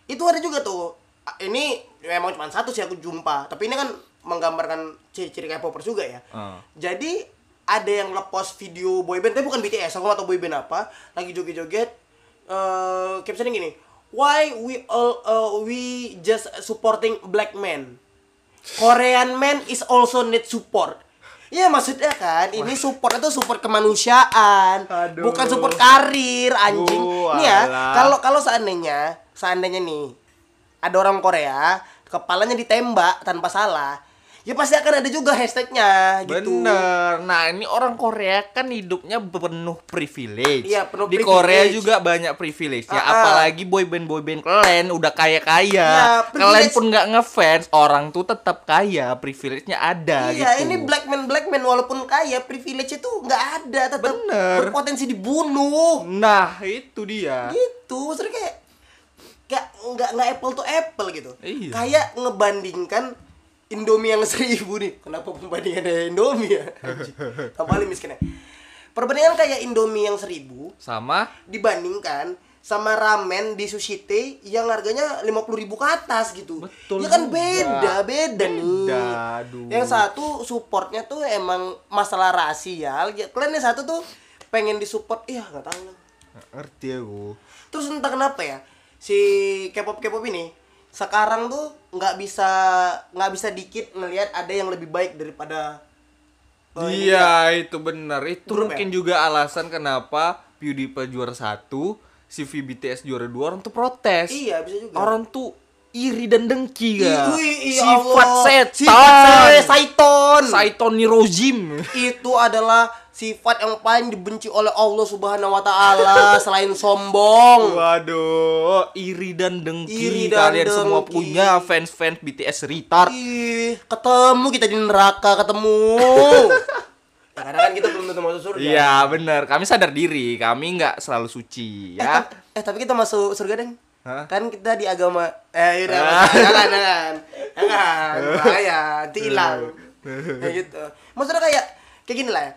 Itu ada juga tuh. Ini memang cuma satu sih aku jumpa, tapi ini kan menggambarkan ciri-ciri K-popers juga ya. Ah. Jadi ada yang ngepost video boyband, tapi bukan BTS, aku tahu boyband apa, lagi joget-joget. Eh, captionnya gini, why we all uh, we just supporting black men, Korean man is also need support. Ya maksudnya kan, ini support itu support kemanusiaan, Aduh. bukan support karir anjing. Oh, Nih ya, kalau kalau seandainya, seandainya nih ada orang Korea kepalanya ditembak tanpa salah, ya pasti akan ada juga hashtagnya gitu. Bener. Nah, ini orang Korea kan hidupnya penuh privilege. Iya, penuh Di privilege. Korea juga banyak privilege. Ya, Ah, ah. apalagi boyband boyband kalian udah kaya kaya. Iya, kalian pun nggak ngefans, orang tuh tetap kaya, privilege-nya ada Iya, gitu. ini black man black man walaupun kaya, privilege itu nggak ada, tetap Bener. berpotensi dibunuh. Nah, itu dia. Gitu, maksudnya kayak kayak nggak nggak apple to apple gitu. Iya. Kayak ngebandingkan Indomie yang seribu nih. Kenapa pembandingannya Indomie ya? Tambah miskinnya. Perbandingan kayak Indomie yang seribu Sama dibandingkan sama ramen di sushi tei yang harganya 50.000 ribu ke atas gitu. Betul Ya kan juga. beda, beda nih. Beda, aduh. Yang satu supportnya tuh emang masalah rasial. Ya, kalian yang satu tuh pengen disupport, iya nggak tahu ngerti aku Terus entah kenapa ya si K-pop K-pop ini sekarang tuh nggak bisa nggak bisa dikit ngelihat ada yang lebih baik daripada oh, iya itu benar itu Grup mungkin ya? juga alasan kenapa PewDiePie juara satu si VBTS juara dua orang tuh protes Iya, bisa juga. orang tuh iri dan dengki ya iya sifat Allah. setan Sifat se- Saiton. Saiton Nirojim Itu adalah sifat yang paling dibenci oleh Allah Subhanahu wa taala selain sombong. Waduh, iri dan dengki Iri dan kalian semua dengki. punya fans-fans BTS retard. Ih, ketemu kita di neraka ketemu. ya, karena kan kita belum tentu masuk surga. Iya, benar. Kami sadar diri, kami nggak selalu suci, Eh, ya. ta- eh, tapi kita masuk surga deng. Hah? Kan kita di agama eh udah Ah. jangan jangan. Jangan, bahaya, nanti hilang. Kayak gitu. Maksudnya kayak kayak gini lah ya.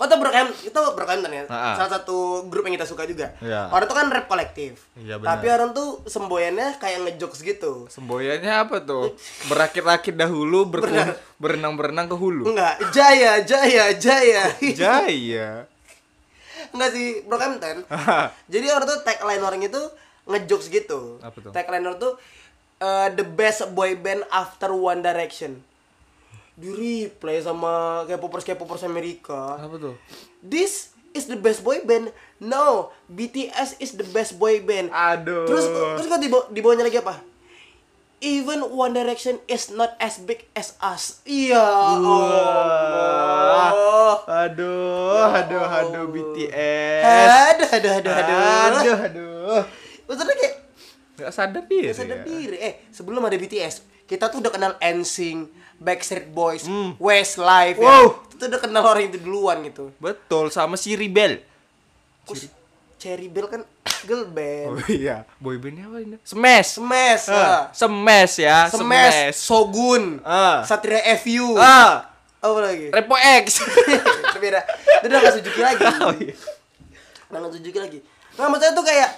Oh, itu Brockhampton, itu Brockhampton ya. Ah, ah. Salah satu grup yang kita suka juga. Iya. Orang tuh kan rap kolektif. Iya, benar. Tapi orang tuh semboyannya kayak ngejokes gitu. Semboyannya apa tuh? Berakit-rakit dahulu, berenang-berenang ke hulu. Enggak, Jaya, Jaya, Jaya. Jaya. Enggak sih, Brockhampton. Jadi orang tuh tagline orang itu ngejokes gitu. Apa tuh? Tagline orang tuh uh, the best boy band after One Direction. Di replay sama K-popers K-popers Amerika. apa tuh? This is the best boy band. No, BTS is the best boy band. Aduh. Terus terus kok di, baw- di bawahnya lagi apa? Even One Direction is not as big as us. Iya. Allah. Aduh, aduh, aduh BTS. Aduh, aduh, aduh, aduh. Aduh, aduh. Maksudnya kayak Gak sadar diri. Gak sadar ya? diri. Eh, sebelum ada BTS, kita tuh udah kenal NSYNC, Backstreet Boys, Hmm. Westlife Wow. ya. Itu udah kenal orang itu duluan gitu. Betul, sama si Rebel. Terus Cherry Bell kan girl band. Oh iya, boybandnya apa ini? Smash. Smash, ah. Smash ya, Smash, Smash. Sogun, Ah. Satria FU. Ah, Apa lagi? Repo X. itu beda. Itu udah gak Suzuki lagi. Oh, iya. Udah gak Suzuki lagi. Nah, maksudnya tuh kayak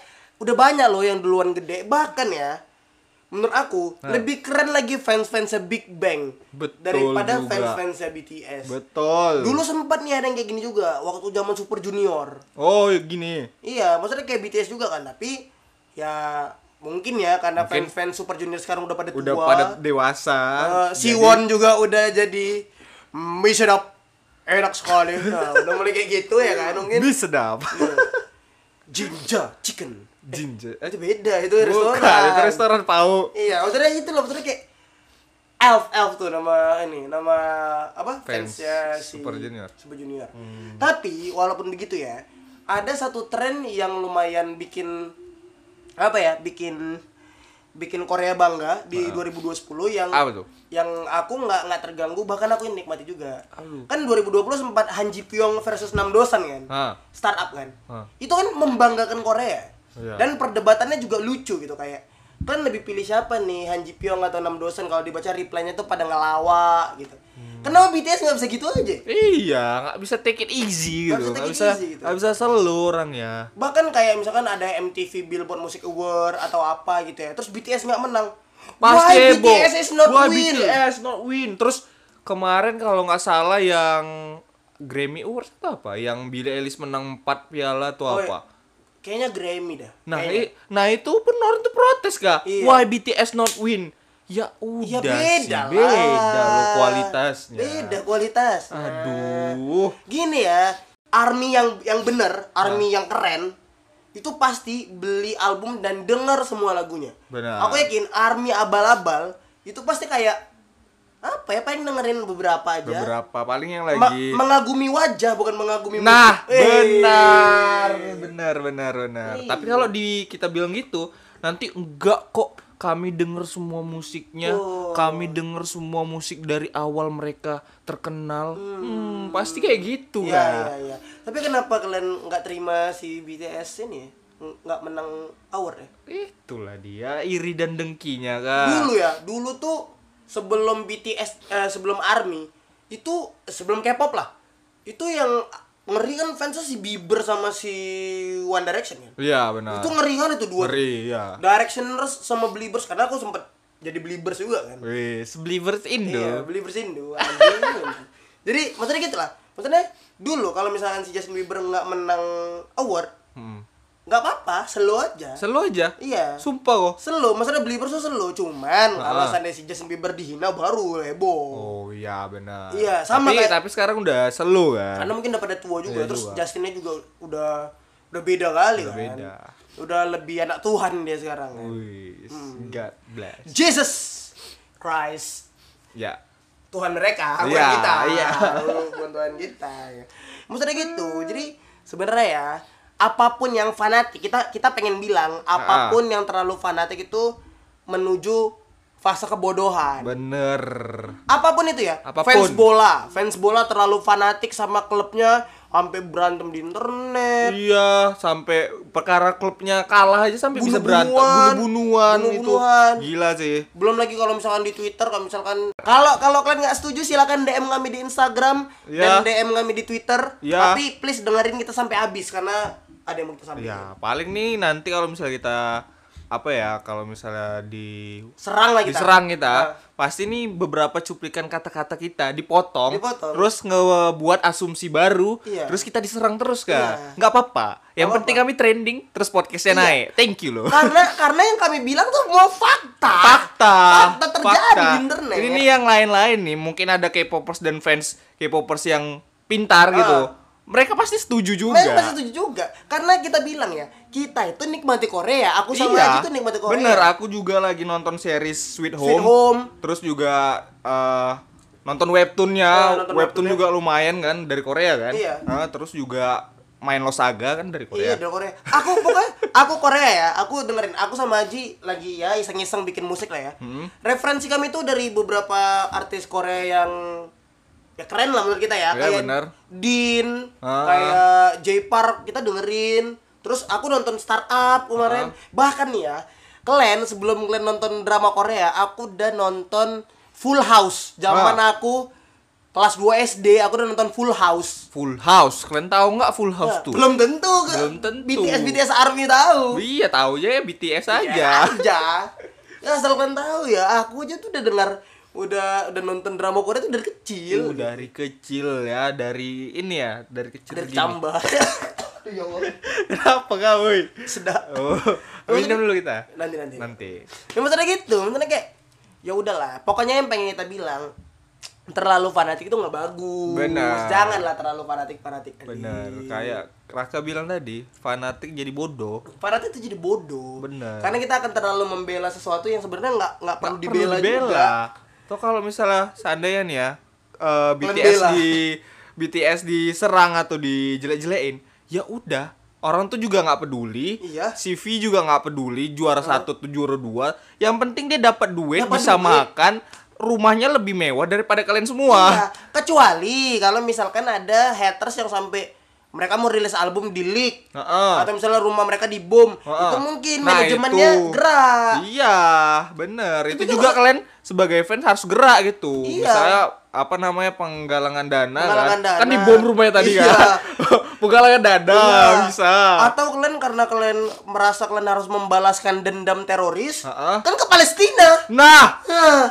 udah banyak loh yang duluan gede. Bahkan ya, menurut aku lebih keren lagi fans-fansnya Big Bang Betul daripada juga. fans-fansnya BTS. Betul. Dulu sempat nih ada yang kayak gini juga waktu zaman Super Junior. Oh, gini. Iya, maksudnya kayak BTS juga kan, tapi ya mungkin ya karena Mungkin fans-fans Super Junior sekarang udah pada tua. Udah pada dewasa. Eh, Siwon juga udah jadi mie sedap enak sekali. Nah, udah mulai kayak gitu ya kan mungkin. Bisa sedap. Jinja chicken. Ginger. Itu beda, itu Bukan, restoran. itu restoran pau. Iya, maksudnya itu loh, maksudnya kayak Elf, Elf tuh nama ini, nama apa? Fans Fansnya si Super Junior. Super Junior. Tapi walaupun begitu ya, ada satu tren yang lumayan bikin apa ya? Bikin bikin Korea bangga di 2020 yang Apa tuh? yang aku nggak nggak terganggu bahkan aku nikmati juga. Kan 2020 sempat Han Ji Pyong versus Nam Dosan kan? Startup kan itu kan membanggakan Korea Iya. dan perdebatannya juga lucu gitu kayak kalian lebih pilih siapa nih Han Ji Pyong atau Nam Dosan kalau dibaca reply-nya tuh pada ngelawak gitu Hmm. kenapa BTS nggak bisa gitu aja Iya, nggak bisa take it easy gitu. take Nggak bisa, gitu. nggak bisa selalu orang ya. bahkan kayak misalkan ada MTV Billboard Music Award atau apa gitu ya terus BTS nggak menang Pasti Why heboh. BTS is not Why win BTS not win. Terus kemarin kalau nggak salah yang Grammy Awards itu apa? Yang Billie Eilish menang 4 piala atau Oh, apa? Kayaknya Grammy dah Nah, i- nah itu pun orang tuh protes kak. Iya. Why BTS not win? Ya udah Ya beda sih, beda lah. loh kualitasnya. Beda kualitas. Nah, Aduh. Gini ya, army yang yang bener, army yang keren itu pasti beli album dan denger semua lagunya. Benar. Aku yakin army abal-abal itu pasti kayak apa ya paling dengerin beberapa aja. Beberapa paling yang Ma- lagi. mengagumi wajah bukan mengagumi Nah, musik. Benar, benar, benar, benar. Iya. Tapi kalau di kita bilang gitu, nanti enggak kok kami denger semua musiknya, Oh. kami denger semua musik dari awal mereka terkenal. Hmm, pasti kayak gitu Iya, kan. iya, iya. Tapi kenapa kalian nggak terima si BTS ini ya? Ng- nggak menang award ya? Itulah dia iri dan dengkinya kan. dulu ya dulu tuh sebelum BTS eh, sebelum ARMY itu sebelum K-pop lah itu yang ngeri kan fansnya si Bieber sama si One Direction kan Iya benar. itu ngeri kan itu dua Ngeri ya. Directioners sama Believers karena aku sempet jadi Believers juga kan Wih, Believers Indo. Iya, Believers Indo. anjing. Jadi maksudnya gitu lah. Maksudnya dulu kalau misalkan si Justin Bieber nggak menang award, Hmm. Nggak apa-apa, slow aja. Selalu aja. Iya. Sumpah kok. Slow, maksudnya Believers tuh slow, cuman Ah. kalau seandainya si Justin Bieber dihina baru heboh. Oh iya benar. Iya, sama tapi, kayak- tapi sekarang udah selu kan. Karena mungkin udah pada tua juga, Iya, terus tua. Justinnya juga udah udah beda kali Udah kan. beda. Udah lebih anak Tuhan dia sekarang kan. Wih, Hmm. God bless. Jesus Christ Ya. Tuhan mereka, bukan Iya, kita. iya. Bukan Tuhan kita. ya. Maksudnya gitu. Jadi sebenarnya ya, apa pun yang fanatik, kita kita pengen bilang apa pun yang terlalu fanatik itu menuju fase kebodohan. Bener. apa pun itu ya. Apa pun. Fans bola, fans bola terlalu fanatik sama klubnya sampai berantem di internet. Iya, sampai perkara klubnya kalah aja sampai bisa berantem, Bunuh-bunuhan. bunuh-bunuhan itu. Gila sih. Belum lagi kalau misalkan di Twitter, kalau misalkan kalau kalau kalian nggak setuju silakan DM kami di Instagram Ya. dan DM kami di Twitter. Ya. Tapi please dengerin kita sampai habis karena ada yang mau kita sampaikan. Ya, paling nih nanti kalau misalnya kita apa ya, kalau misalnya di Serang lah kita. diserang kita, Nah. pasti nih beberapa cuplikan kata-kata kita dipotong, Dipotong. terus ngebuat asumsi baru, Iya. terus kita diserang terus kan? Iya. Nggak apa-apa. Yang Nggak penting apa-apa. kami trending, terus podcastnya Iya. naik. Thank you loh. karena karena yang kami bilang tuh mau fakta. fakta Fakta terjadi di internet. ini nih yang lain-lain nih mungkin ada K-popers dan fans K-popers yang pintar gitu mereka pasti setuju juga Mereka pasti setuju juga karena kita bilang ya kita itu nikmati Korea. Aku sama iya Aji tuh nikmati Korea. bener aku juga lagi nonton series Sweet Home, Sweet Home. terus juga eh, nonton webtoonnya Oh, nonton webtoon webtoonnya. juga lumayan kan dari Korea kan Iya. Ah, terus juga main Losaga kan dari Iya Korea dari Korea. Aku pokoknya aku Korea ya. Aku dengerin. Aku sama Aji lagi ya iseng-iseng bikin musik lah ya. Hmm. Referensi kami tuh dari beberapa artis Korea yang ya keren lah menurut kita ya. Iya, bener. Dean, Ah. kayak J Park kita dengerin. Terus aku nonton startup kemarin. Ah. Bahkan nih ya, kalian sebelum kalian nonton drama Korea, aku udah nonton Full House. Zaman Ah. aku kelas 2 SD, aku udah nonton Full House. Full House kalian tahu nggak Full House Nah, tuh Belum tentu. Belum tentu. BTS BTS Army tahu. iya tahu ya BTS aja Ya aja. Ya asal kalian tahu ya, aku aja tuh udah dengar udah udah nonton drama Korea tuh dari kecil. Itu dari kecil ya, dari ini ya, dari kecil dari. Aduh ya Allah. Kenapa kau, woi? Sedap. Oh, minum dulu kita. Nanti nanti. Nanti. Ya maksudnya gitu, maksudnya kayak ya udahlah. Pokoknya yang pengen kita bilang terlalu fanatik itu nggak bagus. Benar. Janganlah terlalu fanatik fanatik. Bener, kayak Raka bilang tadi, fanatik jadi bodoh. fanatik itu jadi bodoh. Benar. Karena kita akan terlalu membela sesuatu yang sebenarnya nggak nggak perlu Nggak dibela, juga. Toh kalau misalnya seandainya nih ya, eh, Kalian BTS di BTS diserang atau dijelek-jelekin, ya udah. Orang tuh juga nggak peduli, Iya. CV juga nggak peduli, juara satu atau juara dua. Yang penting dia dapat duit, Dapat bisa duit. makan, rumahnya lebih mewah daripada kalian semua. Iya, kecuali kalau misalkan ada haters yang sampai mereka mau rilis album di leak Heeh. atau misalnya rumah mereka dibom Heeh. itu mungkin Nah, manajemennya itu. gerak Iya, bener. Itu, Itu juga juga- kalian sebagai fans harus gerak gitu. Iya. Misalnya apa namanya penggalangan dana Penggalangan kan? dana. Kan di bom rumahnya tadi Iya. kan. penggalangan dana Iya. bisa. atau kalian karena kalian merasa kalian harus membalaskan dendam teroris Heeh. kan ke Palestina Nah,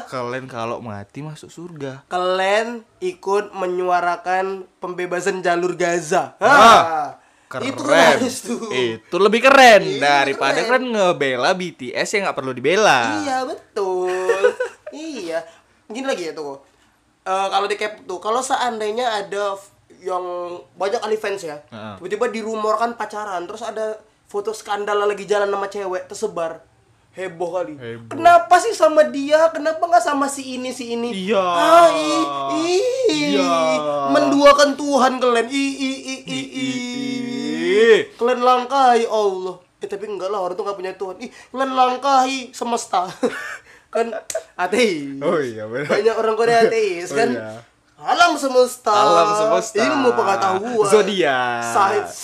kalian kalau mati masuk surga. kalian ikut menyuarakan pembebasan jalur Gaza Ah, Hah. Keren. itu kan harus tuh Itu lebih keren Itu daripada keren. kalian ngebela BTS yang nggak perlu dibela. Iya betul. iya. Gini lagi ya tuh. Eh, kalau di cap tuh, kalau seandainya ada yang banyak ahli fans ya, Heeh. tiba-tiba dirumorkan pacaran, terus ada foto skandal lagi jalan sama cewek tersebar, heboh kali. Heboh. Kenapa sih sama dia? Kenapa nggak sama si ini si ini? Iya. Ah, ih, ih. Iya. Menduakan Tuhan kalian. I, i, i, i, i. Ih. Kalian langkahi Allah. Eh tapi enggak lah orang tuh gak punya Tuhan. Ih, kalian langkahi semesta. kan ateis. Oh iya, benar. Banyak orang Korea ateis Oh kan. iya. Alam semesta. Alam semesta. Ilmu pengetahuan. Zodiak. Science.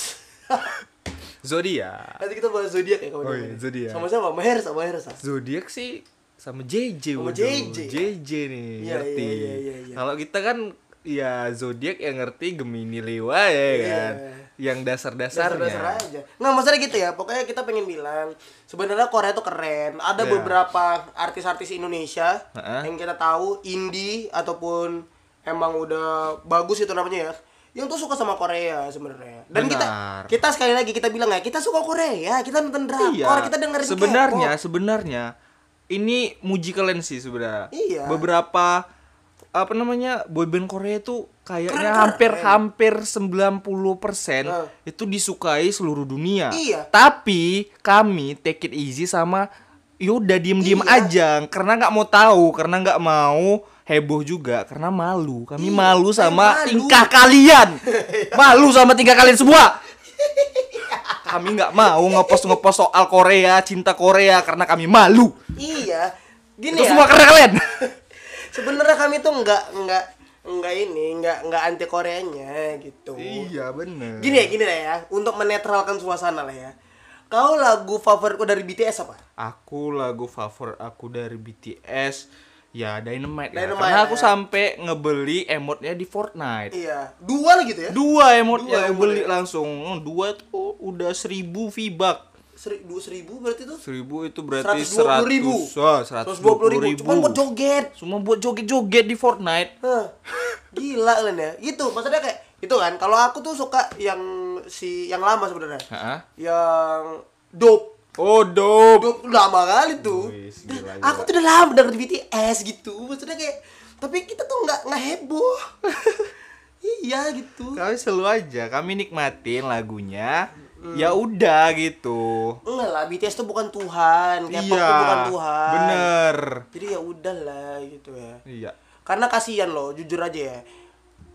Zodiak. Nanti kita bahas zodiak ya kawan. Oh iya, zodiak. Sama siapa? Maher sama Maher. Zodiak sih sama JJ Sama waduh. JJ. JJ nih Iya, ngerti iya, iya, iya, iya. kalau kita kan ya zodiak yang ngerti Gemini Lewa ya kan. Yang dasar-dasarnya. Dasar-dasar aja. Nggak masalah gitu ya. Pokoknya kita pengen bilang sebenarnya Korea itu keren. Ada Iya. beberapa artis-artis Indonesia Heeh. yang kita tahu indie ataupun emang udah bagus itu namanya ya. Yang tuh suka sama Korea sebenarnya. Dan kita Benar. kita sekali lagi kita bilang ya, kita suka Korea, kita nonton drakor, kita dengerin Iya. Sebenarnya, sebenarnya ini muji kalian sih sebenarnya. Iya. Beberapa apa namanya boyband Korea itu kayaknya hampir hampir 90% Nah. itu disukai seluruh dunia. Iya. Tapi kami take it easy sama yaudah diem-diem Iya. aja karena nggak mau tahu, karena nggak mau heboh juga karena malu. Kami malu sama malu. tingkah kalian. malu sama tingkah kalian semua. kami nggak mau ngepost ngepost soal Korea, cinta Korea karena kami malu. Iya. Gini Itu ya. semua karena kalian. Sebenarnya kami tuh nggak nggak nggak ini, nggak nggak anti Koreanya gitu. iya bener. Gini ya, gini lah ya, untuk menetralkan suasana lah ya. Kau lagu favoritku dari BTS apa? Aku lagu favorit aku dari BTS ya Dynamite, ya. Dynamite, Karena aku ya. sampai ngebeli emotnya di Fortnite. Iya, dua lah gitu ya. Dua emotnya Dua beli ya. langsung. Dua tuh udah seribu V-Buck. Seri, dua seribu berarti tuh? Seribu itu berarti 120 seratus ribu. Oh, seratus dua puluh ribu. Cuma buat joget. Cuma buat joget-joget di Fortnite. Hah, Gila kalian ya. Gitu, maksudnya kayak itu kan. Kalau aku tuh suka yang si yang lama sebenarnya. Heeh. Yang dope. Oh, dope. Dope lama kali tuh. Wis, Dan gila, aku tuh udah lama denger BTS gitu. Maksudnya kayak tapi kita tuh nggak nggak heboh. iya gitu. Kami selalu aja, kami nikmatin lagunya. Ya udah gitu. Enggak lah, BTS tuh bukan Tuhan. K-pop iya. tuh bukan Tuhan. Bener. Jadi ya udahlah gitu ya. Iya. Karena kasihan loh, jujur aja ya.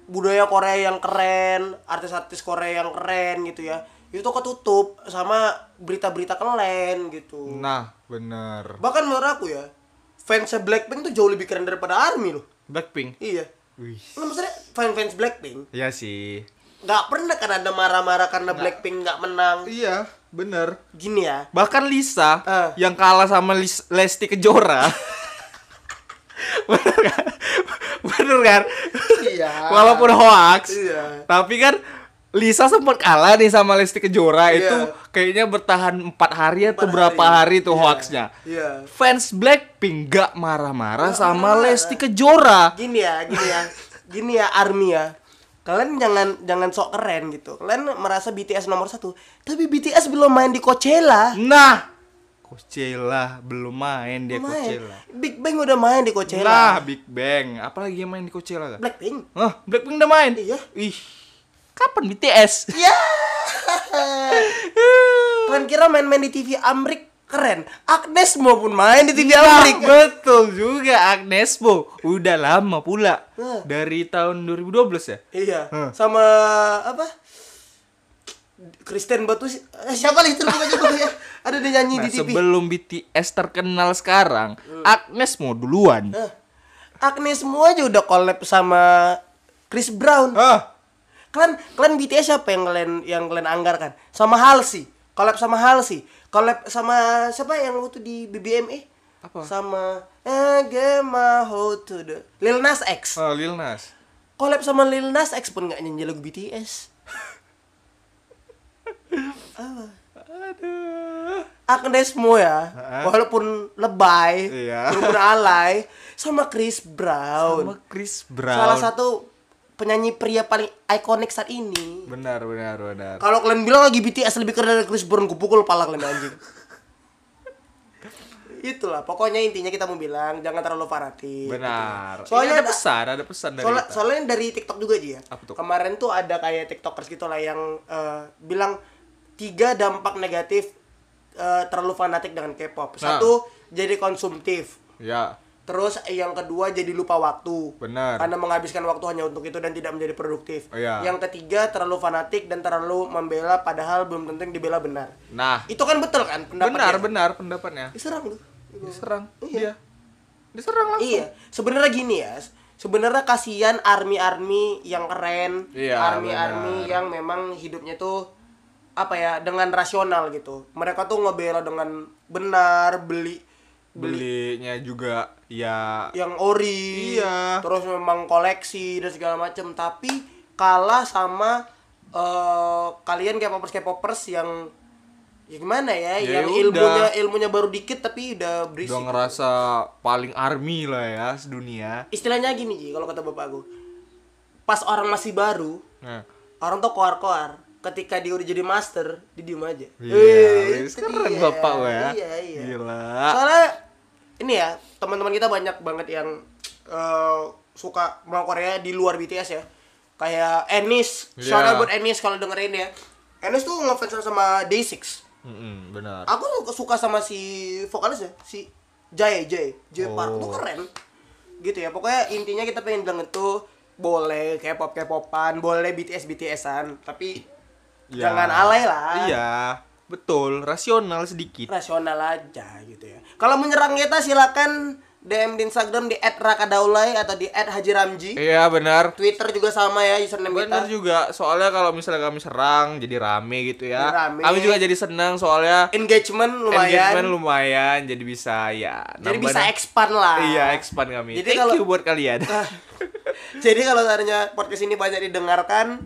Budaya Korea yang keren, artis-artis Korea yang keren gitu ya. Itu ketutup sama berita-berita kelen gitu. Nah, bener. Bahkan menurut aku ya, fansnya Blackpink tuh jauh lebih keren daripada ARMY loh. Blackpink. Iya. Wih. Nah, maksudnya fans-fans Blackpink Iya sih. Nggak pernah kan ada marah-marah karena Blackpink nggak menang. Iya, bener. Gini ya. Bahkan Lisa Eh. yang kalah sama Lis- Lesti Kejora. bener kan? Bener kan? Iya. Walaupun hoax. Iya. Tapi kan Lisa sempat kalah nih sama Lesti Kejora Iya. itu kayaknya bertahan empat hari atau Empat berapa hari. hari, tuh Iya. hoaxnya. Iya. Fans Blackpink gak marah-marah sama marah. Lesti Kejora. gini ya gini ya gini ya army ya kalian jangan jangan sok keren gitu kalian merasa BTS nomor satu tapi BTS belum main di Coachella Nah, Coachella belum main dia main Coachella. Big Bang udah main di Nah, Coachella Big Bang. Apalagi yang main di Coachella kan? Blackpink Hah, Blackpink udah main? Iya. Ih, kapan BTS? ya kalian kira main-main di TV Amrik keren. Agnes maupun main di TV Amrik Betul juga Agnes Bo. Udah lama pula. Dari tahun 2012 ya? iya. Hah. sama apa? Kristen Batu eh, siapa lagi? Itu namanya gue ya. Ada dia nyanyi Nah, di TV sebelum BTS terkenal sekarang, Agnes mau duluan. Hah. Agnes semua aja udah collab sama Chris Brown. Ah, kalian kalian BTS siapa yang kalian yang kalian anggarkan sama Halsey collab sama Halsey collab sama siapa yang waktu di BBME Apa? sama get my heart to the Lil Nas X oh, Lil Nas. collab sama Lil Nas X pun nggak nyanyi lagu BTS Aduh. Agnes Mo ya Heeh. walaupun lebay Iya. walaupun alay sama Chris Brown Sama Chris Brown. salah satu penyanyi pria paling ikonik saat ini Benar, benar, benar. Kalau kalian bilang lagi BTS lebih keren dari Chris Brown, gue pukul pala kalian anjing. Itulah, pokoknya intinya kita mau bilang jangan terlalu fanatik. Benar. gitu. Soalnya Ini ada pesan, ada pesan dari Soalnya, kita. soalnya dari TikTok juga aja ya. Apa tuh? Kemarin tuh ada kayak TikTokers gitu lah yang eh, bilang tiga dampak negatif eh, terlalu fanatik dengan K-pop. Nah. Satu, jadi konsumtif. Ya, Terus yang kedua jadi lupa waktu. Benar. Karena menghabiskan waktu hanya untuk itu dan tidak menjadi produktif. Oh, iya. Yang ketiga terlalu fanatik dan terlalu membela padahal belum tentu yang dibela benar. nah, Itu kan betul kan pendapatnya? benar, benar pendapatnya. Diserang lu. Diserang. Iya. Dia. Diserang langsung. Iya, sebenarnya gini ya. Sebenarnya kasihan army-army yang keren, Iya, army-army yang memang hidupnya tuh apa ya dengan rasional gitu. Mereka tuh ngebela dengan benar, beli belinya juga ya yang ori Iya. terus memang koleksi dan segala macam tapi kalah sama eh, kalian kayak popers kayak popers yang ya gimana ya, Ya yang udah. ilmunya ilmunya baru dikit tapi udah berisik. Udah ngerasa paling army lah ya sedunia. Istilahnya gini Ji kalau kata bapak aku. Pas orang masih baru nah. orang tuh koar-koar ketika dia udah jadi master dia diem aja. Iya, itu keren dia. bapak lo ya. iya iya. Gila. soalnya ini ya teman-teman kita banyak banget yang eh, suka mau Korea di luar BTS ya. Kayak Enis shout out buat Enis kalau dengerin ya. Enis tuh ngefans sama Day6 Mm-mm, benar. Aku suka sama si vokalis ya si Jay Jay Jay Park tuh Oh. keren. Gitu ya pokoknya intinya kita pengen bilang itu boleh K-pop K-popan boleh BTS BTSan tapi Ya. jangan alay lah. Iya betul. Rasional sedikit. Rasional aja gitu ya. Kalau menyerang kita silakan DM di Instagram di @rakadaulay atau di @hajiramji. Iya benar. Twitter juga sama ya username kita. Benar juga. Soalnya kalau misalnya kami serang jadi rame gitu ya. Rame. kami juga jadi senang soalnya engagement lumayan. Engagement lumayan jadi bisa ya jadi bisa expand lah. Iya expand kami. Jadi thank kalau- you buat kalian. Jadi kalau seandainya podcast ini banyak didengarkan,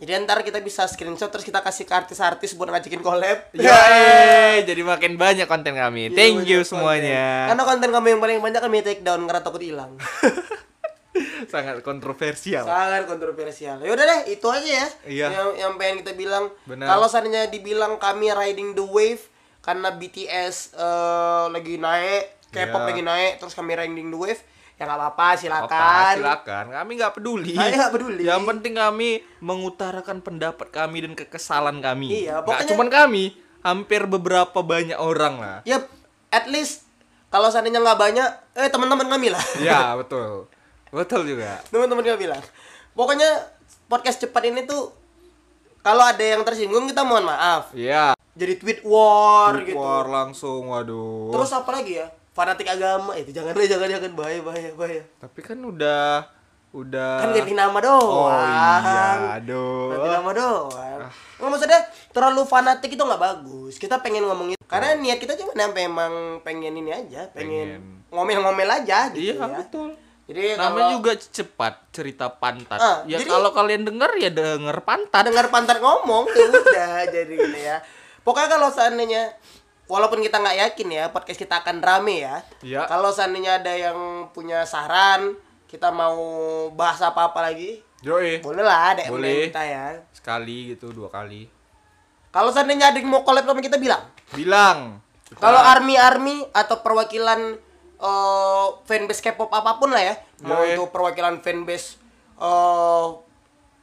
jadi ntar kita bisa screenshot terus kita kasih ke artis-artis buat ngajakin collab. Ya, eh, jadi makin banyak konten kami. Iya, Thank you semuanya. konten. Karena konten kami yang paling banyak kami take down karena takut hilang. Sangat kontroversial. Sangat kontroversial. Ya udah deh, itu aja ya. Iya. Yang yang pengen kita bilang. Kalau seandainya dibilang kami riding the wave karena BTS eh, lagi naik, K-pop Iya. lagi naik, terus kami riding the wave, ya nggak apa-apa, Apa, silakan. silakan. Kami nggak peduli. Saya nggak peduli. Yang penting kami mengutarakan pendapat kami dan kekesalan kami. Iya, pokoknya- cuman kami, hampir beberapa banyak orang lah. Ya, at least kalau seandainya nggak banyak, eh teman-teman kami lah. ya, betul. Betul juga. teman-teman kami bilang pokoknya podcast cepat ini tuh kalau ada yang tersinggung kita mohon maaf Iya. jadi tweet war gitu War langsung, waduh. terus apa lagi ya fanatik agama itu. Jangan deh jangan jangan. Bahaya bahaya bahaya. Tapi kan udah udah kan ganti nama doang. Oh iya, aduh. ganti nama doang. Nggak, maksudnya terlalu fanatik itu nggak bagus. Kita pengen ngomongin karena niat kita cuma nyampe emang pengen ini aja pengen ngomel-ngomel aja gitu Iya, ya. betul. jadi Namanya kalau juga cepat cerita pantat. Ah, ya jadi- kalau kalian denger ya denger pantat. dengar pantat ngomong ya udah jadi gitu ya. Pokoknya kalau seandainya walaupun kita nggak yakin ya podcast kita akan rame ya Iya. kalau seandainya ada yang punya saran kita mau bahas apa apa lagi Joe. boleh lah ada Boleh. kita ya Sekali gitu, dua kali. kalau seandainya ada yang mau collab sama kita bilang Bilang. Kalau army army atau perwakilan eh, fanbase K-pop apa pun lah ya mau Yoi. itu perwakilan fanbase eh,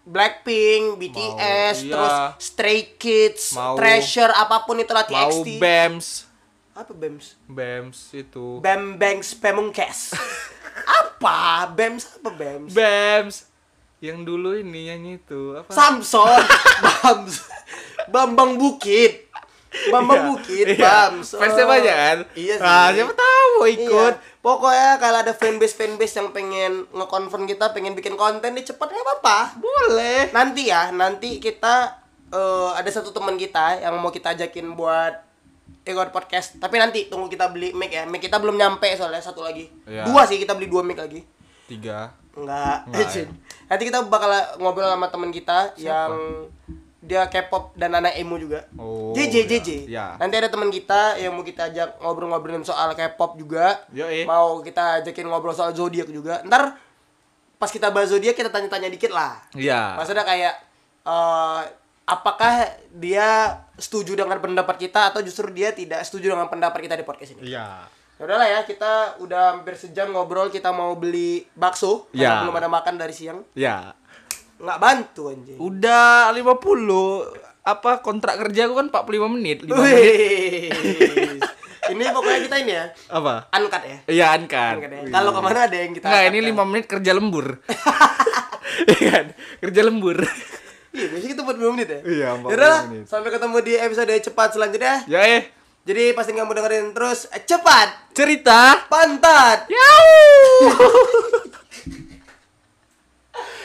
Blackpink, BTS, iya. terus Stray Kids, Mau- Treasure, apa pun itulah mau TXT. BEMS. Apa BEMS? BEMS itu. Bam Bangs Pemungkes. apa? BEMS apa BEMS? BEMS. Yang dulu ini nyanyi itu apa? Samson, Bams, Bambang Bukit, Bambang Bukit, Iya. Bams. Fansnya banyak kan? Iya sih. Nah, siapa tahu mau ikut. Iya. Pokoknya kalau ada fanbase fanbase yang pengen nge-confirm kita, pengen bikin konten di cepat ya apa-apa. Boleh. Nanti ya, nanti kita eh, ada satu teman kita yang mau kita ajakin buat ikut podcast. Tapi nanti tunggu kita beli mic ya. Mic kita belum nyampe soalnya satu lagi. Iya. Dua sih kita beli dua mic lagi. Tiga. Enggak. Enggak, ya. Nanti kita bakal ngobrol sama teman kita yang dia K-pop dan anak emo juga. Oh, JJ iya. JJ. Iya. Nanti ada teman kita yang mau kita ajak ngobrol-ngobrolin soal K-pop juga. Yoi. Mau kita ajakin ngobrol soal zodiak juga. Ntar pas kita bahas zodiak kita tanya-tanya dikit lah. Iya. Maksudnya kayak eh, apakah dia setuju dengan pendapat kita atau justru dia tidak setuju dengan pendapat kita di podcast ini? Iya. Ya udahlah ya, kita udah hampir sejam ngobrol, kita mau beli bakso karena Ya. belum ada makan dari siang. Ya. Nggak bantu anjing. Udah 50 apa kontrak kerja aku kan 45 menit. 5 menit. Wih. ini pokoknya kita ini ya, Apa? uncut ya. Iya. Uncut ya. Kalau ke mana ada yang kita cut ini kan. 5 menit kerja lembur. Iya kan? Kerja lembur. Iya, biasanya kita buat 5 menit ya. Iya, 45 Yaudah, menit. sampai ketemu di episode cepat selanjutnya. Ya eh, Jadi pasti kamu dengerin terus cepat cerita. pantat. Yau.